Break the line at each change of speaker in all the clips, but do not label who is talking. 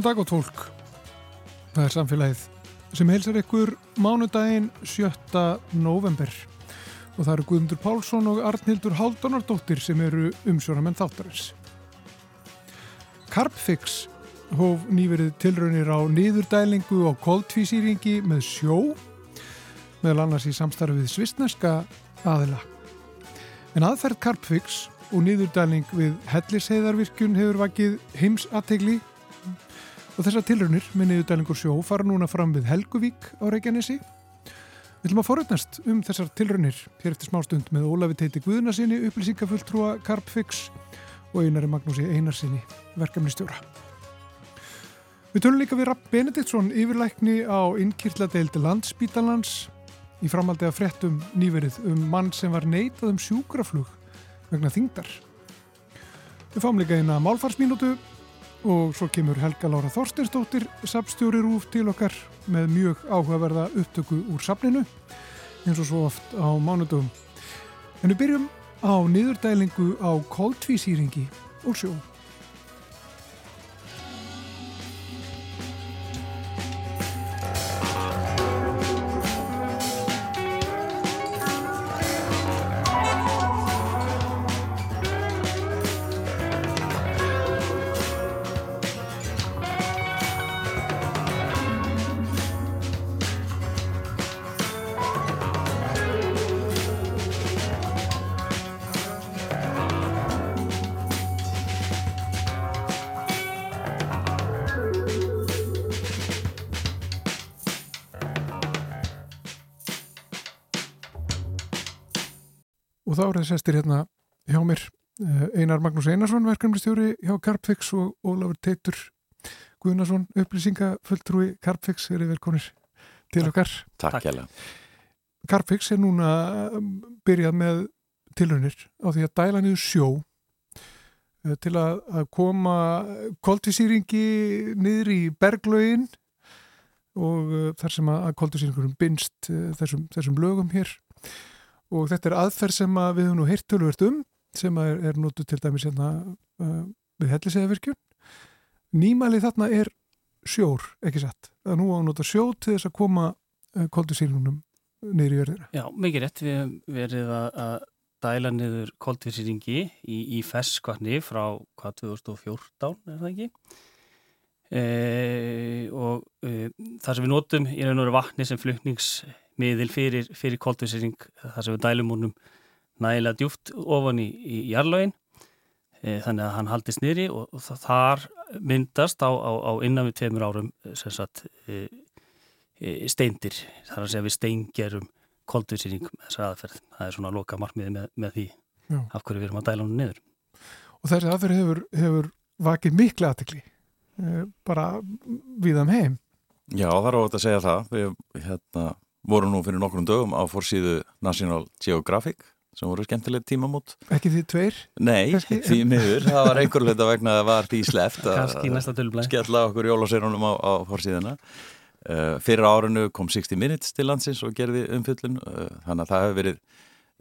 Góðan dag og tólk. Það er samfélagið sem heilsar ykkur mánudaginn 7. november og það eru Guðmundur Pálsson og Arnildur Haldunardóttir sem eru umsjónamenn þáttarins. Carpfix hóf nýverið tilraunir á niðurdælingu og koldvísýringi með sjó meðal annars í samstarfið svistneska aðila. En aðferð Carpfix og niðurdæling við helliseiðarvirkjun hefur vakið heimsategli og þessar tilraunir með niðurdælingur sjó fara núna fram við Helguvík á Reykjanesi. Við ætlum að forutnast um þessar tilraunir hér eftir smástund með Ólafi Teiti Guðnarsinni, upplýsingafulltrúa Carpfix og einari Magnúsi Einarsinni, verkefnistjóra. Við tölum líka við Rapp Benediktsson yfirlækni á innkýrladeildi landsbítalans í framaldi að frettum nýverið um mann sem var neitað um sjúkraflug vegna þingdar. Við fáum líka eina málfarsmínútu og svo kemur Helga Lára Þorstinsdóttir sapstjóri rúf til okkar með mjög áhugaverða upptöku úr sapninu eins og svo oft á mánudum. En við byrjum á niðurdælingu á kóltvísýringi og sjó. Það sestir hérna hjá mér. Eh, Einar Magnús Einarsson, verkefnistjóri hjá Carpfix og Ólafur Teitur Guðnarsson, upplýsingafulltrúi Carpfix, er velkonir til okkar.
Takk hjá
Carpfix er núna um, byrjað með tilraunir á því að dæla niður sjó eh, til að, að koma koltvísýringi niður í berglögin og uh, þar sem að koltvísýringurum binst þessum, þessum lögum hér og þetta er aðferð sem að við höfum nú heyrt tölvört um sem er, er notu til dæmis hérna uh, við helliseiðavirkjun nýmælið þarna er sjór, ekki satt? Að nú á að nota sjó til þess að koma uh, koldvísýringunum niður í verðina
Já, mikið rétt, við hefum verið að, að dæla niður koldvísýringi í, í ferskvarni frá hvað 2014, er það ekki? E, og e, það sem við raun og veru vatni sem flutningsmiðil fyrir, fyrir koldvísýring þar sem við dælum húnum nægilega djúft ofan í, í jarlögin e, þannig að hann haldist niðri og, og það, þar myndast á, á, á innan við tveimur árum sem sagt e, e, steindir, þar að segja við steingerum koldvísýring með þessar aðferð. Það er svona að loka markmiði með, með því
Já.
af hverju við erum að dæla hann niður.
Og þessi aðferð hefur, hefur vakið miklu aðtekli bara við þeim heim.
Já, það er óvægt að segja það. Við hérna, vorum nú fyrir nokkrum dögum á fórsíðu National Geographic sem voru skemmtilegt tímamót.
ekki því tveir
Nei,
Kannski-
því miður. Það var einhverleita vegna að það var því sleft
kannski í næsta tölublæð
skella okkur jólaseinunum á, á fórsíðuna. Uh, fyrir árinu kom 60 Minutes til landsins og gerði umfyllun. Uh, þannig að það hefur verið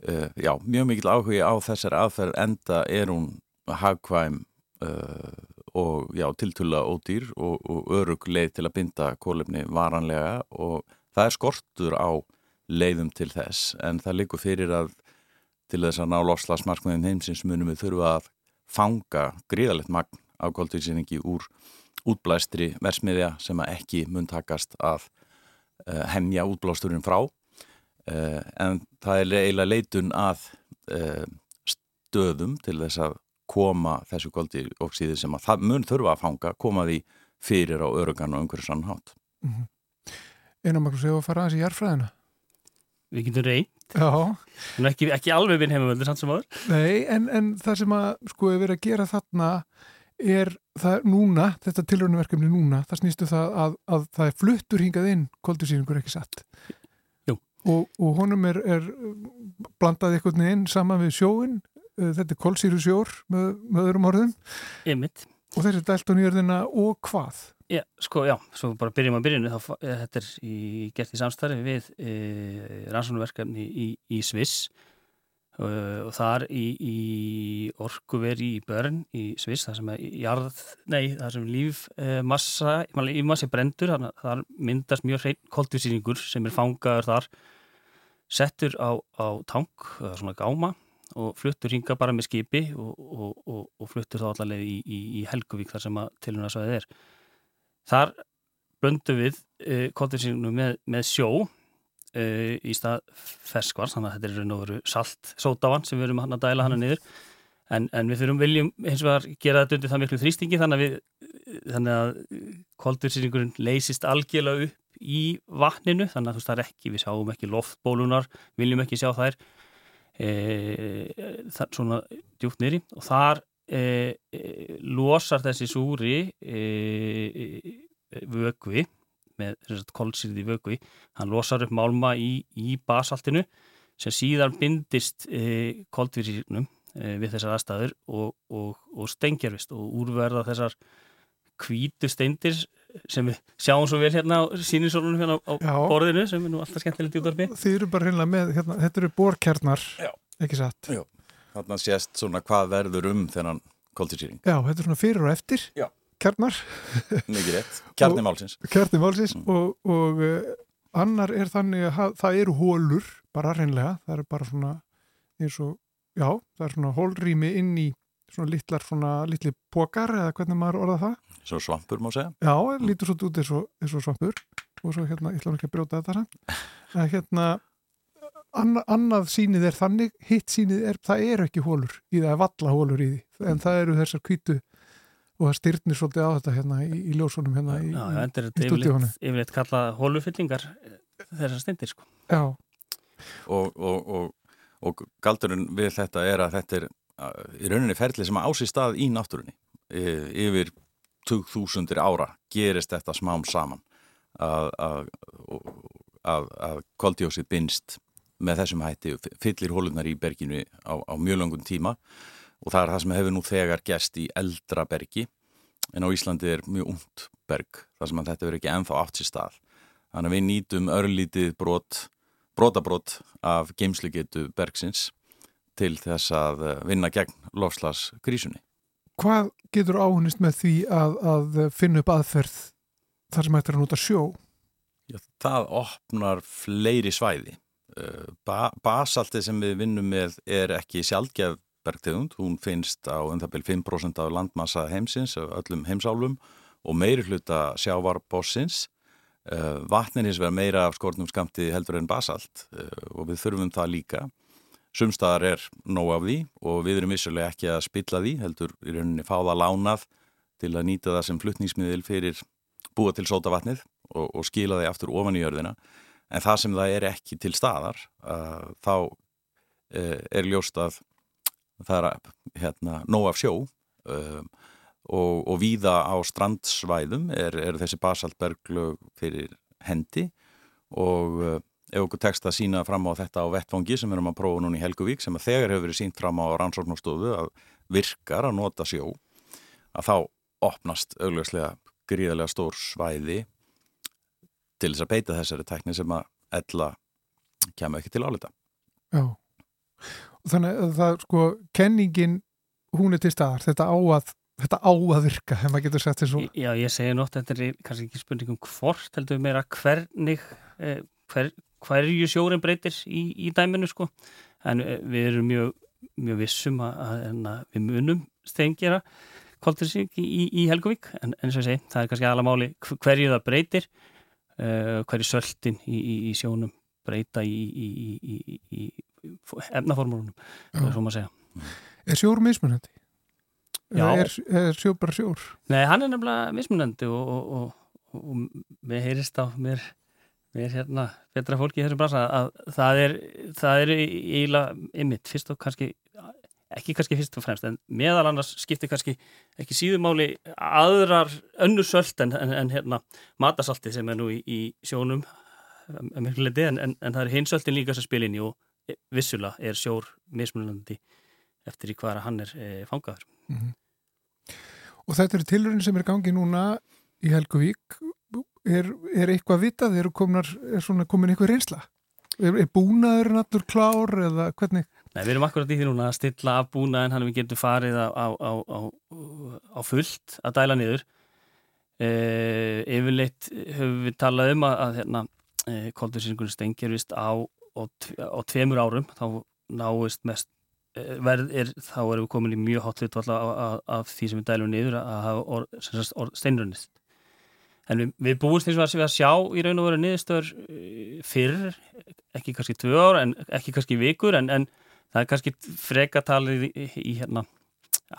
uh, já, mjög mikill áhugi á þessar aðferð enda er hún hagkvæm uh, og já, tiltulla ódýr og, og örug leið til að binda kólefni varanlega og það er skortur á leiðum til þess en það likur fyrir að til þess að ná lofslagsmarkmiðin heimsins munum við þurfa að fanga gríðalegt magn af koldvísýringi úr útblæstri versmiðja sem að ekki mun takast að uh, hemja útblásturinn frá uh, en það er eiginlega leitun að uh, stöðum til þess að koma þessu koldioksíði sem að það mun þurfa að fanga, koma því fyrir á örugan og einhverju sann hátt.
Einar Magnús, hefur að fara aðeins í jarfræðina
við getum reynd,
Já,
en ekki, ekki alveg við heimavöldur samt sem aður
nei, en, en það sem að sko er verið að gera þarna er það núna, þetta tilraunaverkefni núna, það snýstu það að, að það er fluttur hingað inn koldusýringur ekki satt?
Jú.
og, og honum er, er blandað einhvern veginn saman við sjóin þetta er kolsýru sjór með, með öðrum orðum.
Einmitt.
Og þessi dælt á nýjörðina og hvað?
Já, sko, já, svo bara byrjum að byrjunu þá, e, þetta er í, gert í samstarfi við e, rannsóknarverkefni í, í Sviss. Uh, og þar í, í orkuveri í Börn í Sviss, það sem er jarð, nei, það sem lífmassa, uh, lífmassi brendur, það myndast mjög hrein koltvísýringur sem er fangaður þar, settur á, á tank, svona gáma og fluttur hinga bara með skipi og, og, og, og fluttur þá allavega í, í, í Helguvík þar sem að tilhjóðarsvæðið er. Þar blöndum við uh, koltvísýringunum með, með sjó uh, í stað ferskvars, þannig að þetta er raun og veru salt sótávan sem við erum hann að dæla hann niður en, en við þurfum viljum eins og að gera þetta undir það miklu þrýstingi þannig að, að koldursyringurinn leysist algjörlega upp í vatninu þannig að þú veist það er ekki, við sjáum ekki loftbólunar, viljum ekki sjá þær e, það, svona djúpt nýri og þar e, e, losar þessi súri vögvi með kolsýrði vögui, hann losar upp málma í, í basaltinu sem síðan bindist e, koldvísirnum e, við þessar aðstæður og, og, og stengjarvist og úrverða þessar kvítu steindir sem við sjáum svo vel hérna á síninsólunum hérna á Já. borðinu sem er nú alltaf skemmtilegt út
Þið eru bara hérna með, hérna, þetta eru borkernar ekki satt?
Þannig að sést svona hvað verður um þennan koldvísirning
Já, þetta er svona fyrir og eftir
Já.
kjarnar.
Mikið rétt, kjarnimálsins
Kjarnimálsins mm. og, og uh, annar er þannig að það eru hólur bara reynlega, það eru bara svona eins og, já, það er svona hólrými inn í svona litlar svona litli pokar eða hvernig maður orða það?
Svo svampur má segja.
Já, mm. lítur svo út eins og, eins og svampur. Og svo hérna, ég ætla ekki að brjóta þetta að hérna Anna, annað sínið er þannig, hitt sínið er það eru ekki hólur í það, er valla hólur í því. En það eru þessar kvítu og það styrnir svolítið á þetta hérna í, í ljósunum hérna í,
Já, í, í stúdíónu yfirleitt kalla hólufyllingar eh, þessar stindir sko.
Já.
Og, og, og, og galdurinn við þetta er að þetta er í rauninni ferli sem ásýr stað í náttúrunni yfir 2000 ára gerist þetta smám saman að, að, að, að koldjósið binst með þessum hætti fyllir hólunar í berginu á, á mjög langun tíma og það er það sem hefur nú þegar gæst í eldra bergi en á Íslandi er mjög ungt berg þar sem þetta verður ekki enþá átt sér stað. Þannig að við nýtum örlítið brot, brotabrót af geimslugetu bergsins til þess að eh, vinna gegn lofslaskrísunni
Hvað getur áhunist með því að, að finna upp aðferð þar sem er að nota sjó?
Já, það opnar fleiri svæði. Eh, ba Basalti sem við vinnum með er ekki sjálfgef bergtegund, hún finnst á um það byrjum 5% af landmassa heimsins, af öllum heimsálum og meiri hluta sjávarbossins uh, vatnin hins vegar meira af skortnum skamti heldur en basalt og við þurfum það líka sumstaðar er nóg af því og við erum vissulega ekki að spilla því heldur í rauninni fáða lánað til að nýta það sem fluttningsmiðil fyrir búa til sóta vatnið og, og skila því aftur ofan í jörðina. En það sem það er ekki til staðar uh, þá er ljóst að það er hérna nóg af sjó um, og, og víða á strandsvæðum er, er þessi basaltberglög fyrir hendi og uh, ef okkur tekst að sína fram á þetta á vettfangi sem við erum að prófa núna í Helguvík sem að þegar hefur verið sínt fram á rannsóknarstofu að virkar að nota sjó að þá opnast augljóslega gríðarlega stór svæði til þess að beita þessari tekni sem að ella kemur ekki til álita.
Já. Þannig að það sko kenningin hún er til staðar. Þetta á að, þetta á að virka ef maður getur sett þessu
Já ég segi nótt þetta er kannski ekki spurning um hvort heldur meira hvernig eh, hver, hverju sjórin breytir í, í dæminu sko. En eh, við erum mjög, mjög vissum að, að, að við munum stengjara kváltursík í, í, í Helgavík en eins og ég segi það er kannski aðamáli hverju það breytir uh, hverju söldin í sjónum breyta í efnaformúlunum svo maður segja.
Er sjór mismunandi? Er, er sjór bara sjór?
Nei, hann er nefnilega mismunandi og, og, og, og mér heyrist á mér, mér hérna betra fólki í þessum brasa að það er það er eiginlega ymmit fyrst og kannski ekki kannski fyrst og fremst en meðal annars skiptir kannski ekki síðumáli aðrar önnur sölt en, en, en hérna matasalti sem er nú í, í sjónum en, en það er hinsöltin líka sem spil inn í og vissulega er sjór mismunandi eftir í hvaðra hann er e, fangaður. Mm -hmm.
Og þetta er tilurinn sem er gangið núna í Helgavík. Er, er eitthvað vitað? Er, komnar, er komin eitthvað reynsla? Er, er búnaður náttúr klár eða hvernig,
Nei, við erum akkurat í því núna að stilla af búna en hann við getum farið á, á, á, á fullt að dæla niður. E, yfirleitt höfum við talað um að, að hérna, e, koldursingunni stengir á, á tveimur árum, þá náist mest e, verð er, þá erum við komin í mjög hot hlut af því sem við dælum niður að hafa steinrunnist. En við, við búumst eins og að, að sjá í raun og veru niðurstöður e, fyrr, ekki kannski tvö ár en ekki kannski vikur en, en það er kannski frekatalið í, í hérna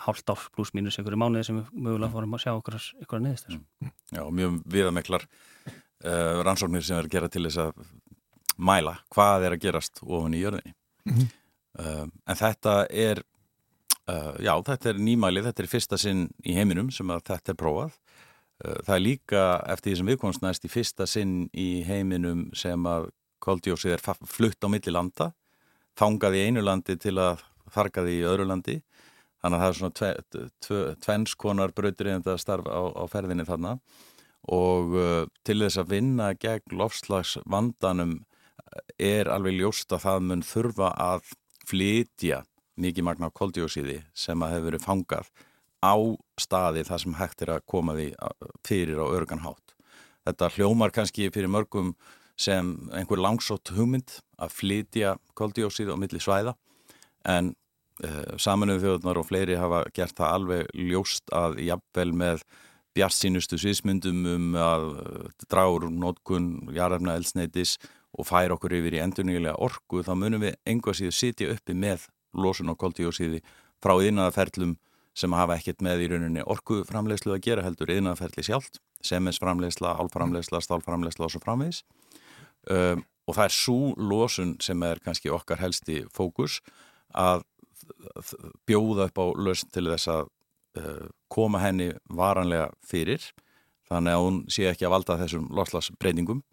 hálft ár pluss mínus einhverju mánuði sem við mögulega fórum að sjá okkur eitthvað niðurstöður.
Mm. Já, mjög viðameklar uh, rannsóknir sem er að gera til þess að mæla hvað er að gerast ofan í jörðinni. Mm -hmm. uh, en þetta er, uh, já, þetta er nýmælið, þetta er fyrsta sinn í heiminum sem að þetta er prófað Eh, það er líka eftir því sem við komst næst í fyrsta sinn í heiminum sem að koldjósið er flutt á milli landa, fangaði í einu landi til að fargaði í öðru landi. Þannig að það er svona tve, tve, tvennskonar þetta starf á, á ferðinni þarna og uh, til þess að vinna gegn lofslagsvandanum er alveg ljóst að það mun þurfa að flytja mikið magna koldjósiði sem að hefur verið fangað á staði þar sem hægt er að koma því fyrir á örgan hátt. Þetta hljómar kannski fyrir mörgum sem einhver langsótt hugmynd að flytja koldjósið á milli svæða en eh, samanuðu þjóðunar og fleiri hafa gert það alveg ljóst að jafnvel með bjart sínustu sviðsmyndum um að dragur nótkun, jarðarfna elsneitis og fær okkur yfir í endurnígilega orgu þá munum við enga síðu sitja uppi með losun og koldjósiði frá innanferðlum sem hafa ekkert með í rauninni orkuframlegslu að gera heldur yðnaferðli sjálft, semensframlegsla, álframlegsla, stálframlegsla og svo framvegis. Um, og það er svo losun sem er kannski okkar helsti fókus að bjóða upp á lausn til þess að uh, koma henni varanlega fyrir þannig að hún sé ekki að valda þessum loslasbreytingum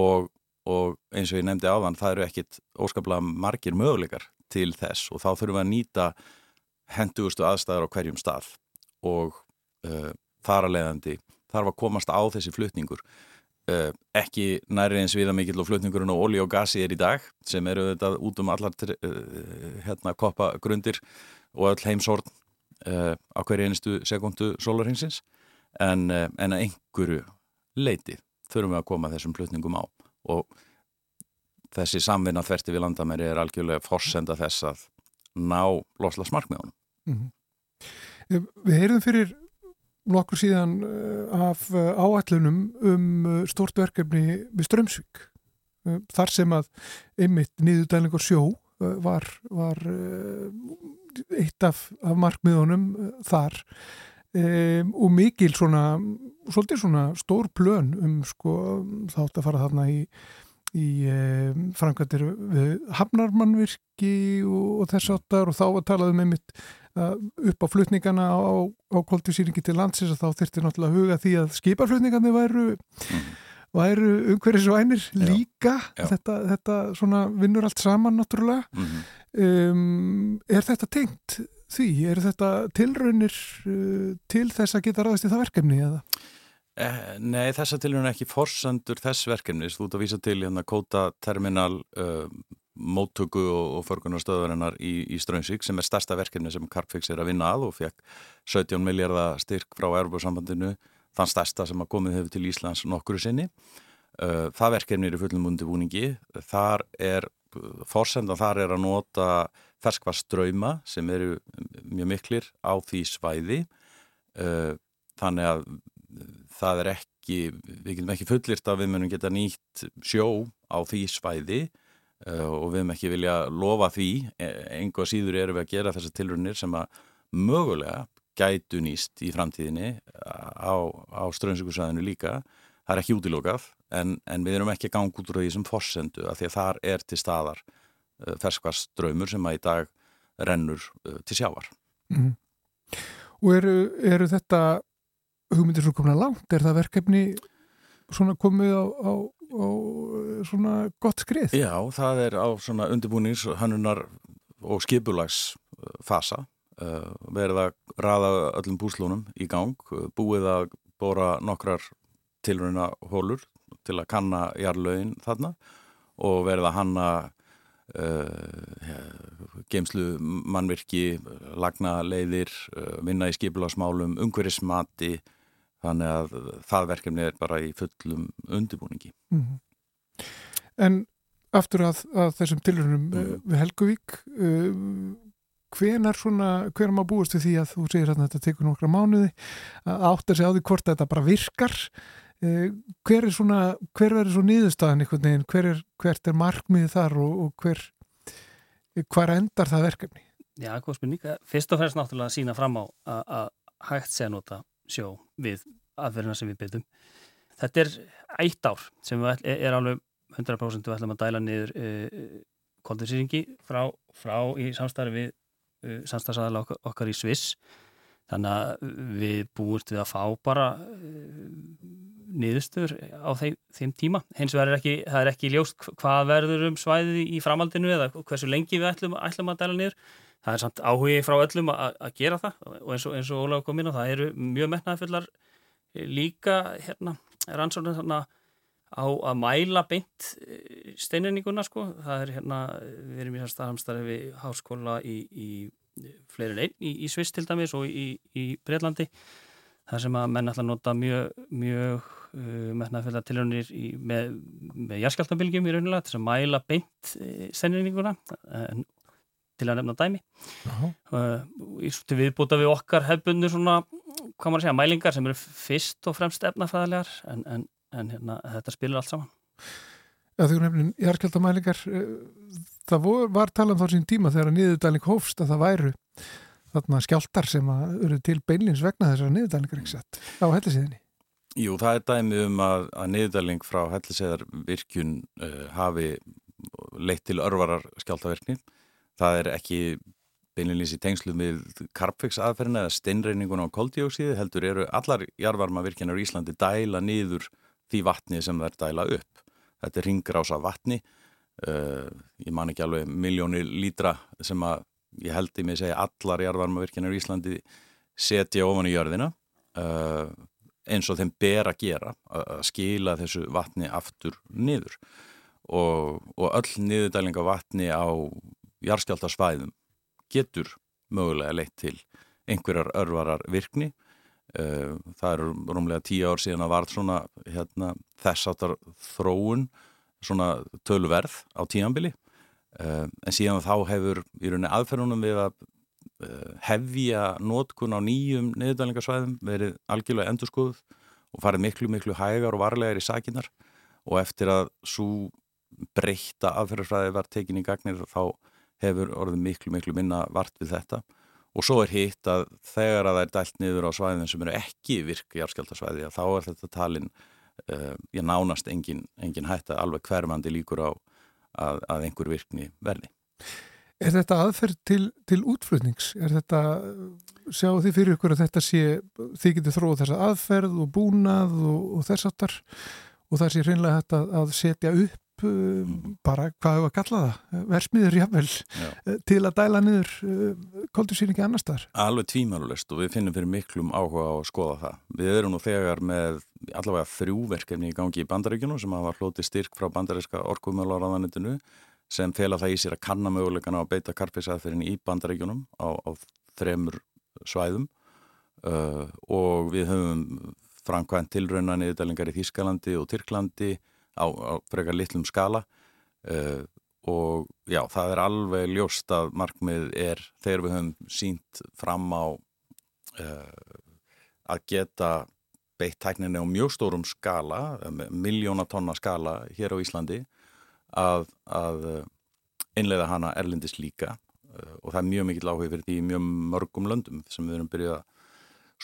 og, og eins og ég nefndi áðan það eru ekkit óskaplega margir möguleikar til þess og þá þurfum við að nýta hendugustu aðstæðar á hverjum stað og uh, þar að leiðandi þarf að komast á þessi flutningur. Uh, ekki næri eins viða mikill og flutningurinn á olí og gasi er í dag sem eru þetta út um allar uh, hérna koppagrundir og öll heimsorn á hverju einustu sekundu solarhengsins en, en að einhverju leiti þurfum við að koma þessum flutningum á og þessi samvinna þverti við landamæri er algjörlega forsenda þess að ná loslasmarkmiðunum. Mm
-hmm. Við heyrðum fyrir nokkur síðan eh, af eh, áallunum um eh, stort verkefni við Strömsvík þar sem að einmitt niðurdælingar sjó var, var eitt af, af markmiðunum þar um, og mikil svona, svolítið svona stór plön um sko þátt að fara þarna í í eh, framkvæmdir við hafnarmannvirki og, og þess áttar og þá að talaðum einmitt uh, upp á flutningana á, á koldisýringi til landsins og þá þurfti náttúrulega að huga því að skipaflutningandi væru, mm. væru einir líka já. Þetta, þetta vinnur allt saman náttúrulega mm -hmm. um, er þetta tengt því? Er þetta tilraunir uh, til þess að geta ráðist í það verkefni eða?
Eh, nei, þessa til hún ekki forsendur þess verkefnis, þú ert að vísa til hérna kóta terminal uh, móttöku og, og förgunarstöðurinnar í, í Strömsvík sem er stærsta verkefni sem Carpfix er að vinna að og fekk 17 miljardar styrk frá Erbjörnsambandinu, þann stærsta sem að komið hefur til Íslands nokkuru sinni. Uh, það verkefni er í fullum undibúningi, þar er forsendan þar er að nota ferskvarströyma sem eru mjög miklir á því svæði. Uh, þannig að það er ekki, við getum ekki fullirt að við munum geta nýtt sjó á því svæði uh, og við munum ekki vilja lofa því, e, enga síður erum við að gera þessar tilrunir sem að mögulega gætu nýst í framtíðinni á, á strömsíkursæðinu líka, það er ekki útilokað en, en við erum ekki að ganga út úr því sem forsendu að því að þar er til staðar uh, ferskvarströymur sem að í dag rennur uh, til sjávar. Mm.
Og eru, eru þetta hugmyndir svo komna langt, er það verkefni svona komið á, á, á svona gott skrið?
Já, það er á svona undirbúnings hannunar og skipulagsfasa uh, verið að raða öllum búslónum í gang, búið að bóra nokkrar tilröna hólur til að kanna jarlögin þarna og verið að hanna uh, geimslu mannvirki, lagna leiðir, uh, vinna í skipilagsmálum, umhverjismati, þannig að það verkefni er bara í fullum undibúningi. Mm -hmm.
En aftur að, að þessum tilhörnum mm. við Helguvík, uh, hvenar svona, hvenar maður búist við því að þú segir að þetta tekur nokkra mánuði, að áttar sig á því hvort þetta bara virkar, uh, hver er svona, hver verður svo nýðustafan einhvern veginn, hver er, hvert er markmiðið þar og, og hver, hver endar það verkefni?
Já, hvað spurning, fyrst og fremst náttúrulega að sína fram á að hægt sé að nota sjó við aðverðina sem við byrjum. Þetta er eitt ár sem við er, alveg 100% við ætlum að dæla niður uh, koldurýringi frá, frá í samstarfi uh, samstarfsaðala okkar, okkar í Sviss. Þannig að við búumst við að fá bara uh, niðurstur á þeim, þeim tíma. Hins vegar er ekki, það er ekki ljóst hvað verður um svæðið í framaldinu eða hversu lengi við ætlum, ætlum að dæla niður það er samt áhugi frá öllum að, gera það og eins og, og Ólaug kom inn á það eru mjög metnaðfullar líka hérna rannsóknum þarna á að mæla beint eh, steinininguna sko, það er hérna við erum í þess aðhamstari við háskóla í, í fleirin einn í, í Sviss til dæmis og í, í Breitlandi þar sem að menn ætla að nota mjög, mjög uh, metnaðfylgða tilhörnir með, með jærskaltambilgjum í raunulega til að mæla beint steinininguna en til að nefna dæmi. Uh -huh. uh, viðbúta við okkar hefbundu svona hvað maður að segja, mælingar sem eru fyrst og fremst efnafræðilegar en, en, en hérna, þetta spilur allt saman.
Já, þegar nefnum jarðskjaldamælingar eh, það var talað um þá sín tíma þegar niðurdæling hófst að það væru þarna skjáltar sem eru til beinlins vegna þessar niðurdælingar ekki sett á hellisíðinni
Jú, það er dæmi um að, að niðurdæling frá hellisíðar virkjun uh, hafi leitt til örvarar skjáltaverkni það er ekki beinilins í tengslu með karpvegs aðferðina eða steinreiningun á koldjóksíði heldur eru allar jarvarma virkjanur í Íslandi dæla niður því vatni sem það er dæla upp. Þetta er ringrása vatni, uh, ég man ekki alveg miljónir lítra sem að ég held í mig að segja allar jarvarma virkjanur í Íslandi setja ofan í jörðina uh, eins og þeim ber að gera að skila þessu vatni aftur niður og, og öll niðurdæling af vatni á jarðskjáltarsvæðum getur mögulega leitt til einhverjar örvarar virkni. Eh, það eru rúmlega tíu ár síðan að varð svona hérna, þess áttar þróun svona tölverð á tíanbili eh, en síðan þá hefur í rauninni aðferðunum við að eh, hefja nótkun á nýjum neðurdalingarsvæðum verið algjörlega endurskoðuð og farið miklu miklu hægar og varlegar í sakinnar. Og eftir að svo breyta aðferðarsvæði var tekin í gagnir þá hefur orðið miklu, miklu minna vart við þetta og svo er hitt að þegar að það er dælt niður á svæðin sem eru ekki virk járskjáltasvæði þá er þetta talin uh, ég nánast engin, engin hætta alveg hverfandi líkur á að, að einhver virkni verði.
Er þetta aðferð til, til útflutnings? Er þetta, sjáu þið fyrir ykkur að þetta sé, þið getur þróið þessa aðferð og búnað og, og þess aftar og það sé hreinlega þetta að setja upp upp um, bara hvað hefur að kalla það versmiður jáfnvel Já. Eh, til að dæla niður eh, koldusýringi annars þar.
Alveg tvímælulist og við finnum fyrir miklum áhuga á að skoða það. Við erum nú þegar með allavega þrjúverkefni í gangi í bandaríkjunu sem hafa hlóti styrk frá bandaríska orkumöluaraðanitinu sem fela það í sér að kannamögulegan á að beita karpisaðferðin í bandaríkjunum á, á þremur svæðum uh, og við höfum framkvæmt tilrauna niðurdælingar í Þískalandi og Tyrklandi á, á frekar litlum skala uh, og já, það er alveg ljóst að markmið er þegar við höfum sínt fram á uh, að geta beitt tækninni á mjög stórum skala, miljónatonna skala hér á Íslandi að, að einlega hana erlendis líka uh, og það er mjög mikill áhug fyrir því mjög mörgum löndum sem við erum byrjuð að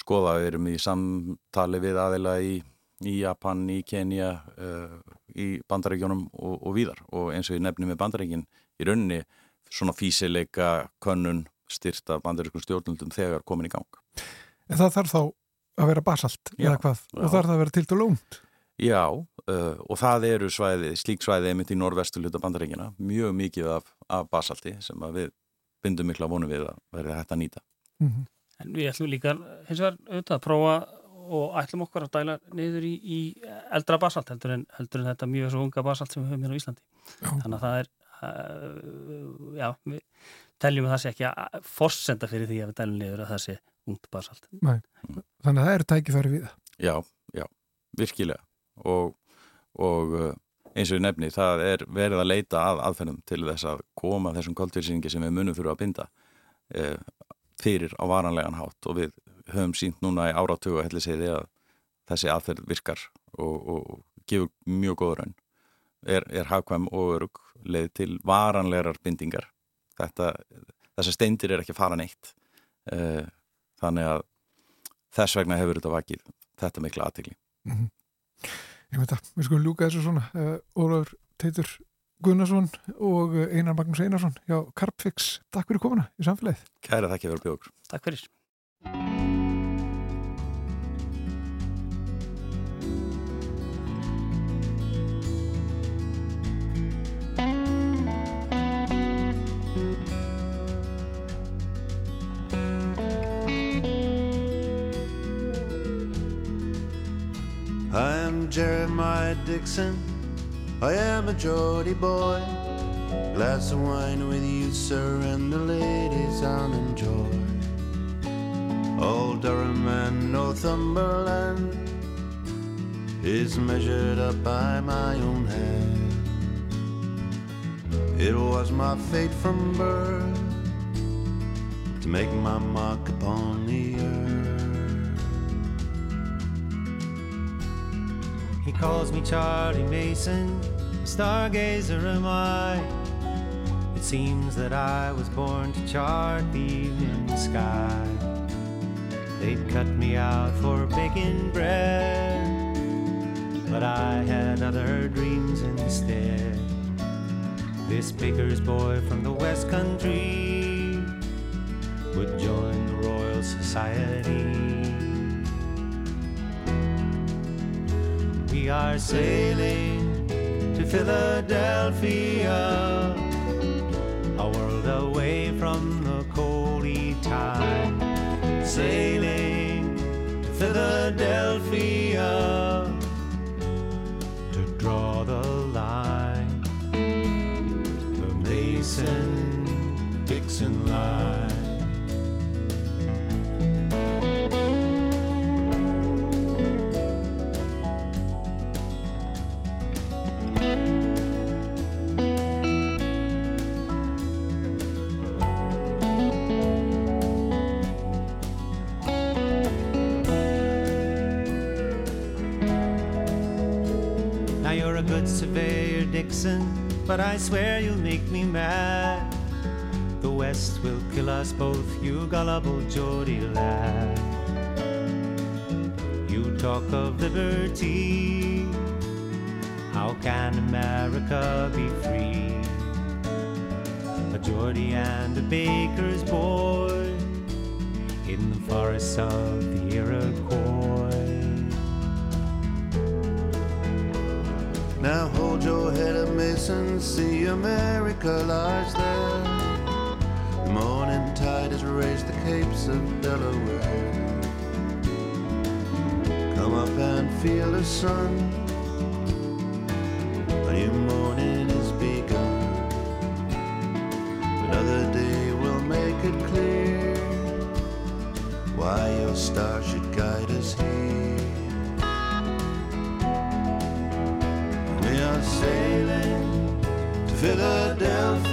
skoða, við erum í samtali við aðeila í í Japan, í Kenya uh, í bandarækjónum og, og víðar og eins og ég nefni með bandarækin í rauninni svona físileika könnun styrta bandarækjum stjórnundum þegar komin í gang
En það þarf þá að vera basalt já, eða hvað? Já. Og þarf það að vera til dælu lónt?
Já, uh, og það eru svæði, slík svæði einmitt í norvestu hluta bandarækina mjög mikið af, af basalti sem við bindum mikla vonu við að verði hægt að nýta mm
-hmm. En við ætlum líka hins vegar auðvitað að prófa og ætlum okkur að dæla niður í, í eldra basalt heldur en, heldur en þetta mjög svo unga basalt sem við höfum hérna á Íslandi já. þannig að það er uh, já, við teljum að það sé ekki að forsenda fyrir því að við dælum niður að það sé ungt basalt.
Nei. Þannig að það eru tækifæri við það.
Já, já, virkilega og, og uh, eins og ég nefni, það er verið að leita að aðferðum til þess að koma þessum koldvísýringi sem við munum fyrir að binda eh, fyrir á varanlegan hátt og við höfum sínt núna í áratögu að helli segði að þessi aðferð virkar og, og gefur mjög góð raun. Er, er hafkvæm og örug leið til varanlegar bindingar. Þetta, þessar steindir er ekki fara neitt. Eh, þannig að þess vegna hefur þetta vakið þetta mikla aðtegli mm -hmm.
Ég veit að, við skulum ljúka þessu svona. Uh, Ólafur Teitur Gunnarsson og Einar Magnús Einarsson hjá Carpfix, takk fyrir komuna í samfélagið.
Kæra þakki fyrir bjókur
Takk fyrir
Jeremiah Dixon. I am a Geordie boy. Glass of wine with you, sir, and the ladies I'll enjoy. Old Durham and Northumberland is measured up by my own hand. It was my fate from birth to make my mark upon the earth.
Calls me Charlie Mason, a stargazer am I. It seems that I was born to chart the evening sky. They'd cut me out for baking bread, but I had other dreams instead. This baker's boy from the West Country would join the Royal Society. We are sailing to Philadelphia, a world away from the coldy tide. Sailing to Philadelphia Dixon, but I swear you'll make me mad. The West will kill us both, you gullible Geordie lad. You talk of liberty, how can America be free? A Geordie and a baker's boy in the forests of the Iroquois.
Now hold your head up, Mason. See America lies there. The morning tide has raised the capes of Delaware. Come up and feel the sun. A new morning is begun. Another day will make it clear why your star Philadelphia,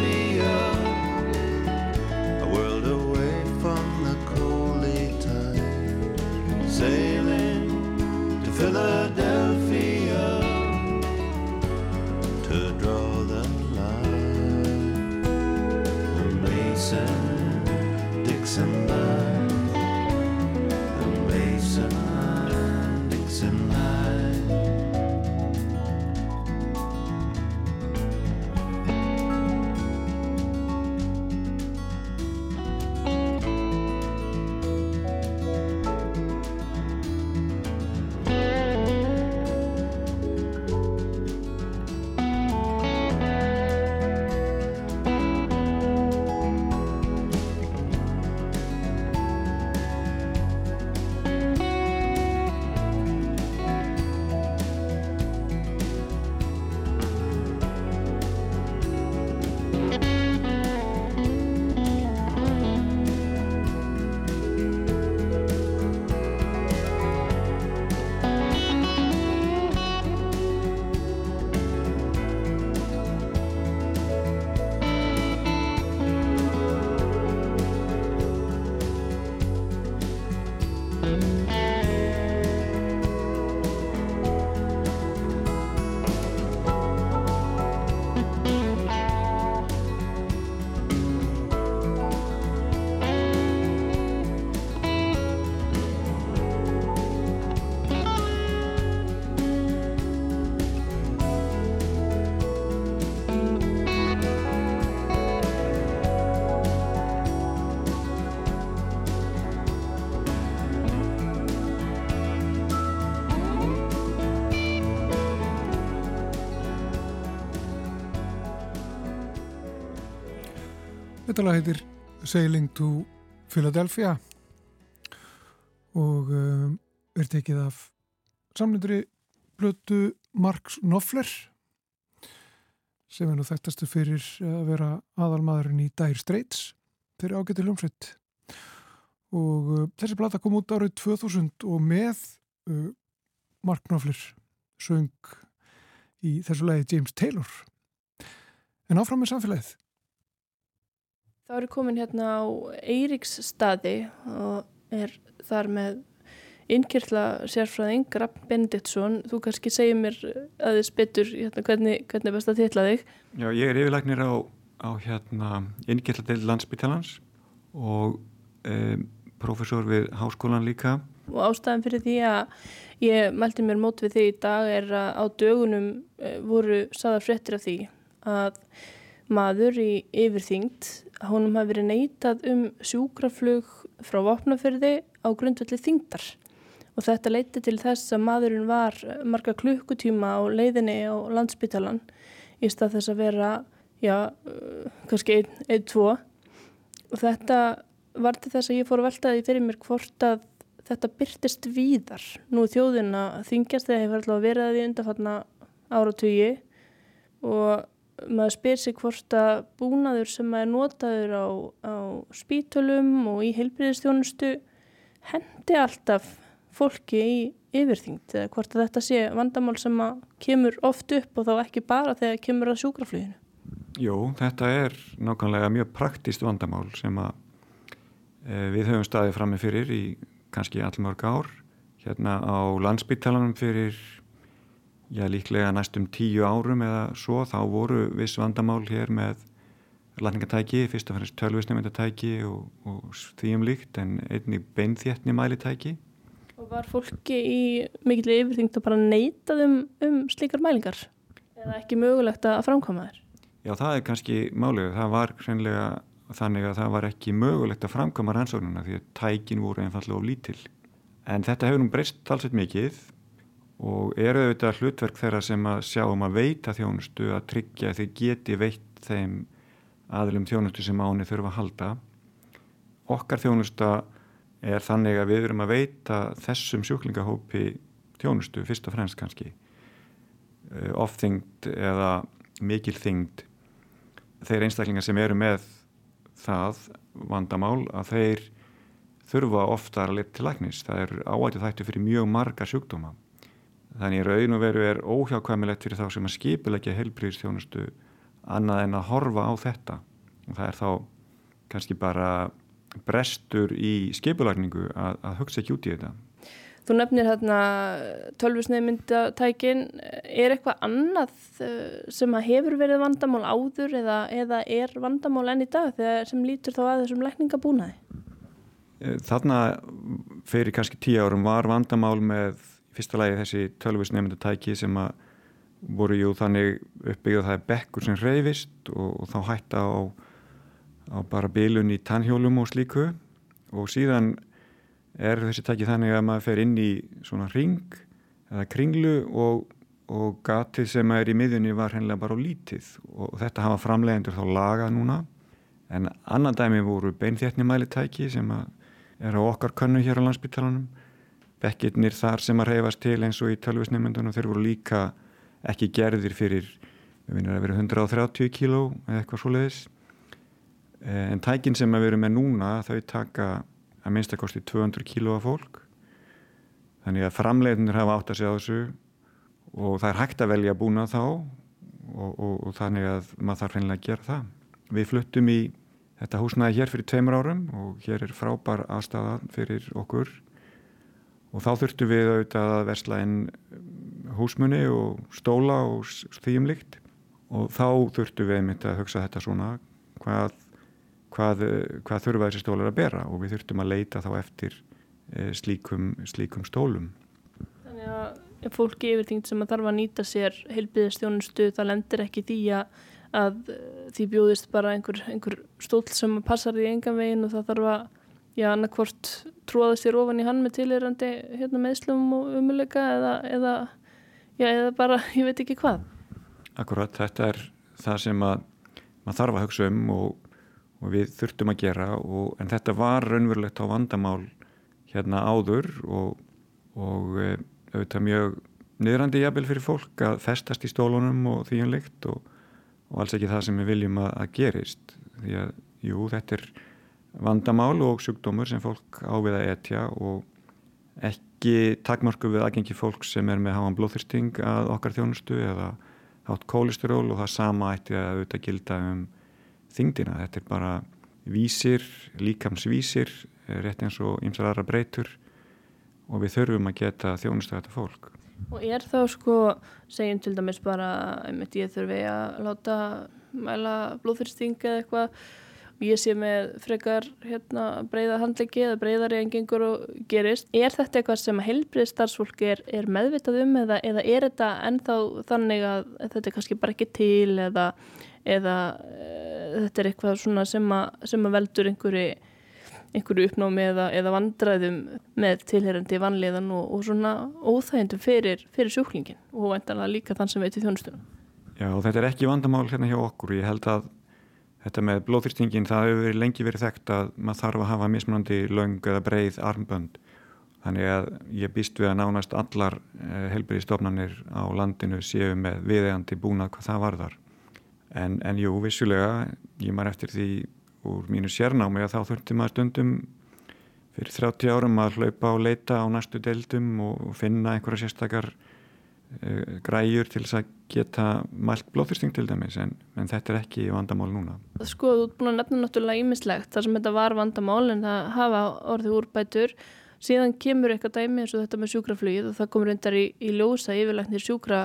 Lag heitir Sailing to Philadelphia. Og um, er tekið af samlindri blötu Marks Knopfler sem er nú þekktastu fyrir að vera aðalmaðurinn í Dire Straits fyrir ágættu hljómsveit. Og uh, þessi blata kom út árið 2000 og með uh, Mark Knopfler söng í þessu lagi James Taylor. En áfram með samfélagið
þá eru komin hérna á Eiríks staði og er þar með innkjörla sérfræðing Rapp Benediktsson, þú kannski segir mér aðeins betur hérna, hvernig, hvernig best að tilla þig?
Já, ég er yfirleiknir á, á hérna, innkjörla til landsbyttalans og um, profesor við háskólan líka.
Og ástæðan fyrir því að ég mælti mér mót við því í dag er að á dögunum voru saðar fréttir af því að maður í yfirþyngd honum hafi verið neitað um sjúkraflug frá vopnafyrði á grundvelli þyngdar. Og þetta leiti til þess að maðurinn var marga klukkutíma á leiðinni á landsbytalan í stað þess að vera, já, kannski einn, einn, tvo. Og þetta var til þess að ég fór að veltaði fyrir mér hvort að þetta byrtist víðar. Nú þjóðin að þingjast þegar hefur alltaf verið að því undarfatna áratögi og maður spyr sig hvort að búnaður sem er notaður á, á spítölum og í heilbriðistjónustu hendi alltaf fólki í yfirþyngd eða hvort að þetta sé vandamál sem að kemur oft upp og þá ekki bara þegar kemur að sjúkrafluginu.
Jú, þetta er nákvæmlega mjög praktist vandamál sem að e, við höfum staðið fram með fyrir í kannski allmörg ár. Hérna á landsbyttalanum fyrir já, líklega næstum tíu árum eða svo þá voru viss vandamál hér með lækningatæki, fyrst og fannst tölvisnumöndatæki og, og því um líkt en einnig beinþéttni mælitæki
Og var fólki í mikill yfirþyngd að bara neitað um, um slíkar mælingar? Eða ekki mögulegt að framkoma þér?
Já, það er kannski málið. Það var hreinlega þannig að það var ekki mögulegt að framkoma rannsóknuna því að tækin voru einfallega of lítil. En þetta hefur nú breyst talsveit mikið og eru auðvitað hlutverk þeirra sem að sjá um að veita þjónustu að tryggja að þeir geti veitt þeim aðlum þjónustu sem áni þurfa að halda. Okkar þjónusta er þannig að við erum að veita þessum sjúklingahópi tjónustu fyrst og fremst kannski ofþyngd eða mikil þyngd þeir einstaklingar sem eru með það vandamál að þeir þurfa ofta að leta til læknis. Það er áætið þættu fyrir mjög marga sjúkdóma þannig raun og veru er óhjákvæmilegt fyrir þá sem að skipilegja helbriðstjónustu annað en að horfa á þetta og það er þá kannski bara brestur í skipulagningu að, að hugsa ekki út í þetta.
Þú nefnir hérna tölvusneiðmyndatækin, er eitthvað annað eh, sem hefur verið vandamál áður eða, eða er vandamál enn í dag þegar sem lítur þá að þessum lækningabúnaði?
Eh, þarna fyrir kannski tíu árum var vandamál með fyrsta lagi þessi tölvusneiðmyndatæki sem að voru jú þannig uppbyggðað það er bekkur sem reyfist og, og þá hætta á á bara bilun í tannhjólum og slíku. Og síðan er þessi tæki þannig að maður fer inn í svona ring eða kringlu og, og gatið sem er í miðunni var hennilega bara lítið. Og þetta hafa framlegendur þá laga núna. En annan dæmi voru beinþéttnimæli tæki sem er á okkar könnu hér á landsbyttalanum bekkirnir þar sem að reyfast til eins og í tölvusneymundunum þeir voru líka ekki gerðir fyrir við finnum að vera 130 kíló eða eitthvað svo leiðis Eh, en tækin sem við erum með núna þau taka að minnstakosti 200 kílóa fólk. Þannig að framleiðinir hafa átt að segja þessu og það er hægt að velja búna þá og, og, og þannig að maður þarf hennilega að gera það. Við fluttum í þetta húsnaði hér fyrir tveimur árum og hér er frábær aðstæða fyrir okkur og þá þurftum við auðvitað að versla inn húsmunni og stóla og þýjumlikt og þá þurftum við einmitt að hugsa þetta svona hvað hvað, hvað þurfa þessi stólar að bera og við þurftum að leita þá eftir e, slíkum, slíkum stólum.
Þannig að fólki yfirþyngt sem að þarf að nýta sér heilbíðastjónustu það lendir ekki því að, að því bjóðist bara einhver, einhver stól sem passar í engan veginn og það þarf að já, annarkvort tróða sér ofan í hann með tilirandi hérna, meðslum og umuleika eða, eða, já, eða bara, ég veit ekki hvað.
Akkurat, þetta er það sem að maður þarf að hugsa um og og við þurftum að gera og, en þetta var raunverulegt á vandamál hérna áður og, og e, auðvitað mjög niðrandi jafnvel fyrir fólk að festast í stólunum og því lykt og, og alls ekki það sem við viljum að, að gerist því að jú þetta er vandamál og sjúkdómur sem fólk ávið að etja og ekki takmörku við aðgengi fólk sem er með háan blóðþyrsting að okkar þjónustu eða hátt kólisteról og það sama ætti að auðvitað gilda um þingdina. Þetta er bara vísir, líkamsvísir, rétt eins og ymsar aðra breytur og við þurfum að geta þjónustu að þetta fólk.
Og er þá sko, segjum til dæmis bara, ég þurfi að láta mæla blóðfyrsting eða eitthvað ég sé með frekar hérna, breyða handleggi eða breyðari en gengur og gerist. Er þetta eitthvað sem heilbrið starfsfólk er, er meðvitað um eða, eða er þetta ennþá þannig að þetta er kannski bara ekki til eða, eða e, þetta er eitthvað sem að, sem að veldur einhverju einhverju uppnámi eða, eða vandræðum með tilherandi vanliðan og, og svona óþægendum fyrir, fyrir sjúklingin og endanlega líka þann sem veitir þjónustunum.
Já þetta er ekki vandamál hérna hjá okkur ég held að þetta með blóðfyrstingin það hefur verið lengi verið þekkt að maður þarf að hafa mismunandi laung eða breið armbönd. Þannig að ég býst við að nánast allar eh, helbriðstofnanir á landinu séu með viðegandi búnað hvað það varðar. En, en jú vissulega ég mar eftir því úr mínu sérnámi að þá þurfti maður stundum fyrir 30 árum að hlaupa og leita á næstu deildum og finna einhverja sérstakar græjur til þess að geta mælt blóðfyrsting til dæmis en, en þetta er ekki vandamál núna.
Sko þú ert búin að nefna náttúrulega ímislegt þar sem þetta var vandamál en það hafa orðið úrbætur síðan kemur eitthvað dæmi eins og þetta með sjúkraflugið og það komur undar í, í ljósa yfirleiknir sjúkra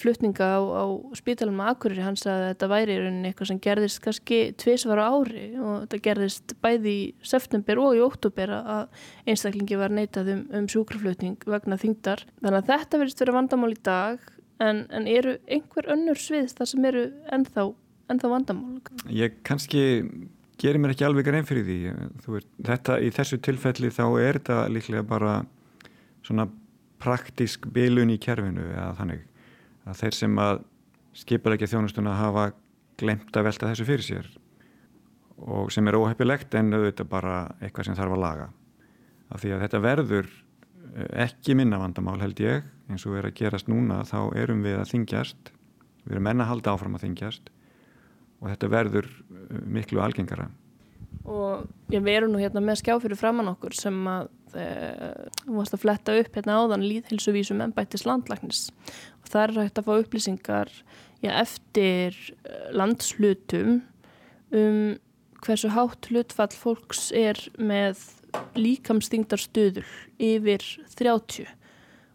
flutninga á, á spítalum að Akureyri hans að þetta væri eitthvað sem gerðist kannski tviðsvara ári og þetta gerðist bæði í september og í óttúber að einstaklingi var neitað um, um sjúkraflutning vegna þingdar. Þannig að þetta verðist verið vandamál í dag en, en eru einhver önnur svið þar sem eru ennþá, ennþá vandamál?
Ég kannski gerir mér ekki alveg grein fyrir því. Veist, þetta í þessu tilfelli þá er þetta líklega bara svona praktisk bilun í kerfinu eða þannig að þeir sem að skipulegja þjónustuna hafa glemt að velta þessu fyrir sér og sem er óheppilegt en auðvitað bara eitthvað sem þarf að laga. Af því að þetta verður eh, ekki minna vandamál held ég eins og er að gerast núna þá erum við að þingjast við erum enna að halda áfram að þingjast og þetta verður eh, miklu algengara
og ég veru nú hérna með skjáfyrir framann okkur sem að þú varst að fletta upp hérna áðan líðhilsuvísum en bættis landlagnis og það er hægt að fá upplýsingar já, eftir eh, landslutum um hversu hátt hlutfall fólks er með líkamsþingdarstöðul yfir 30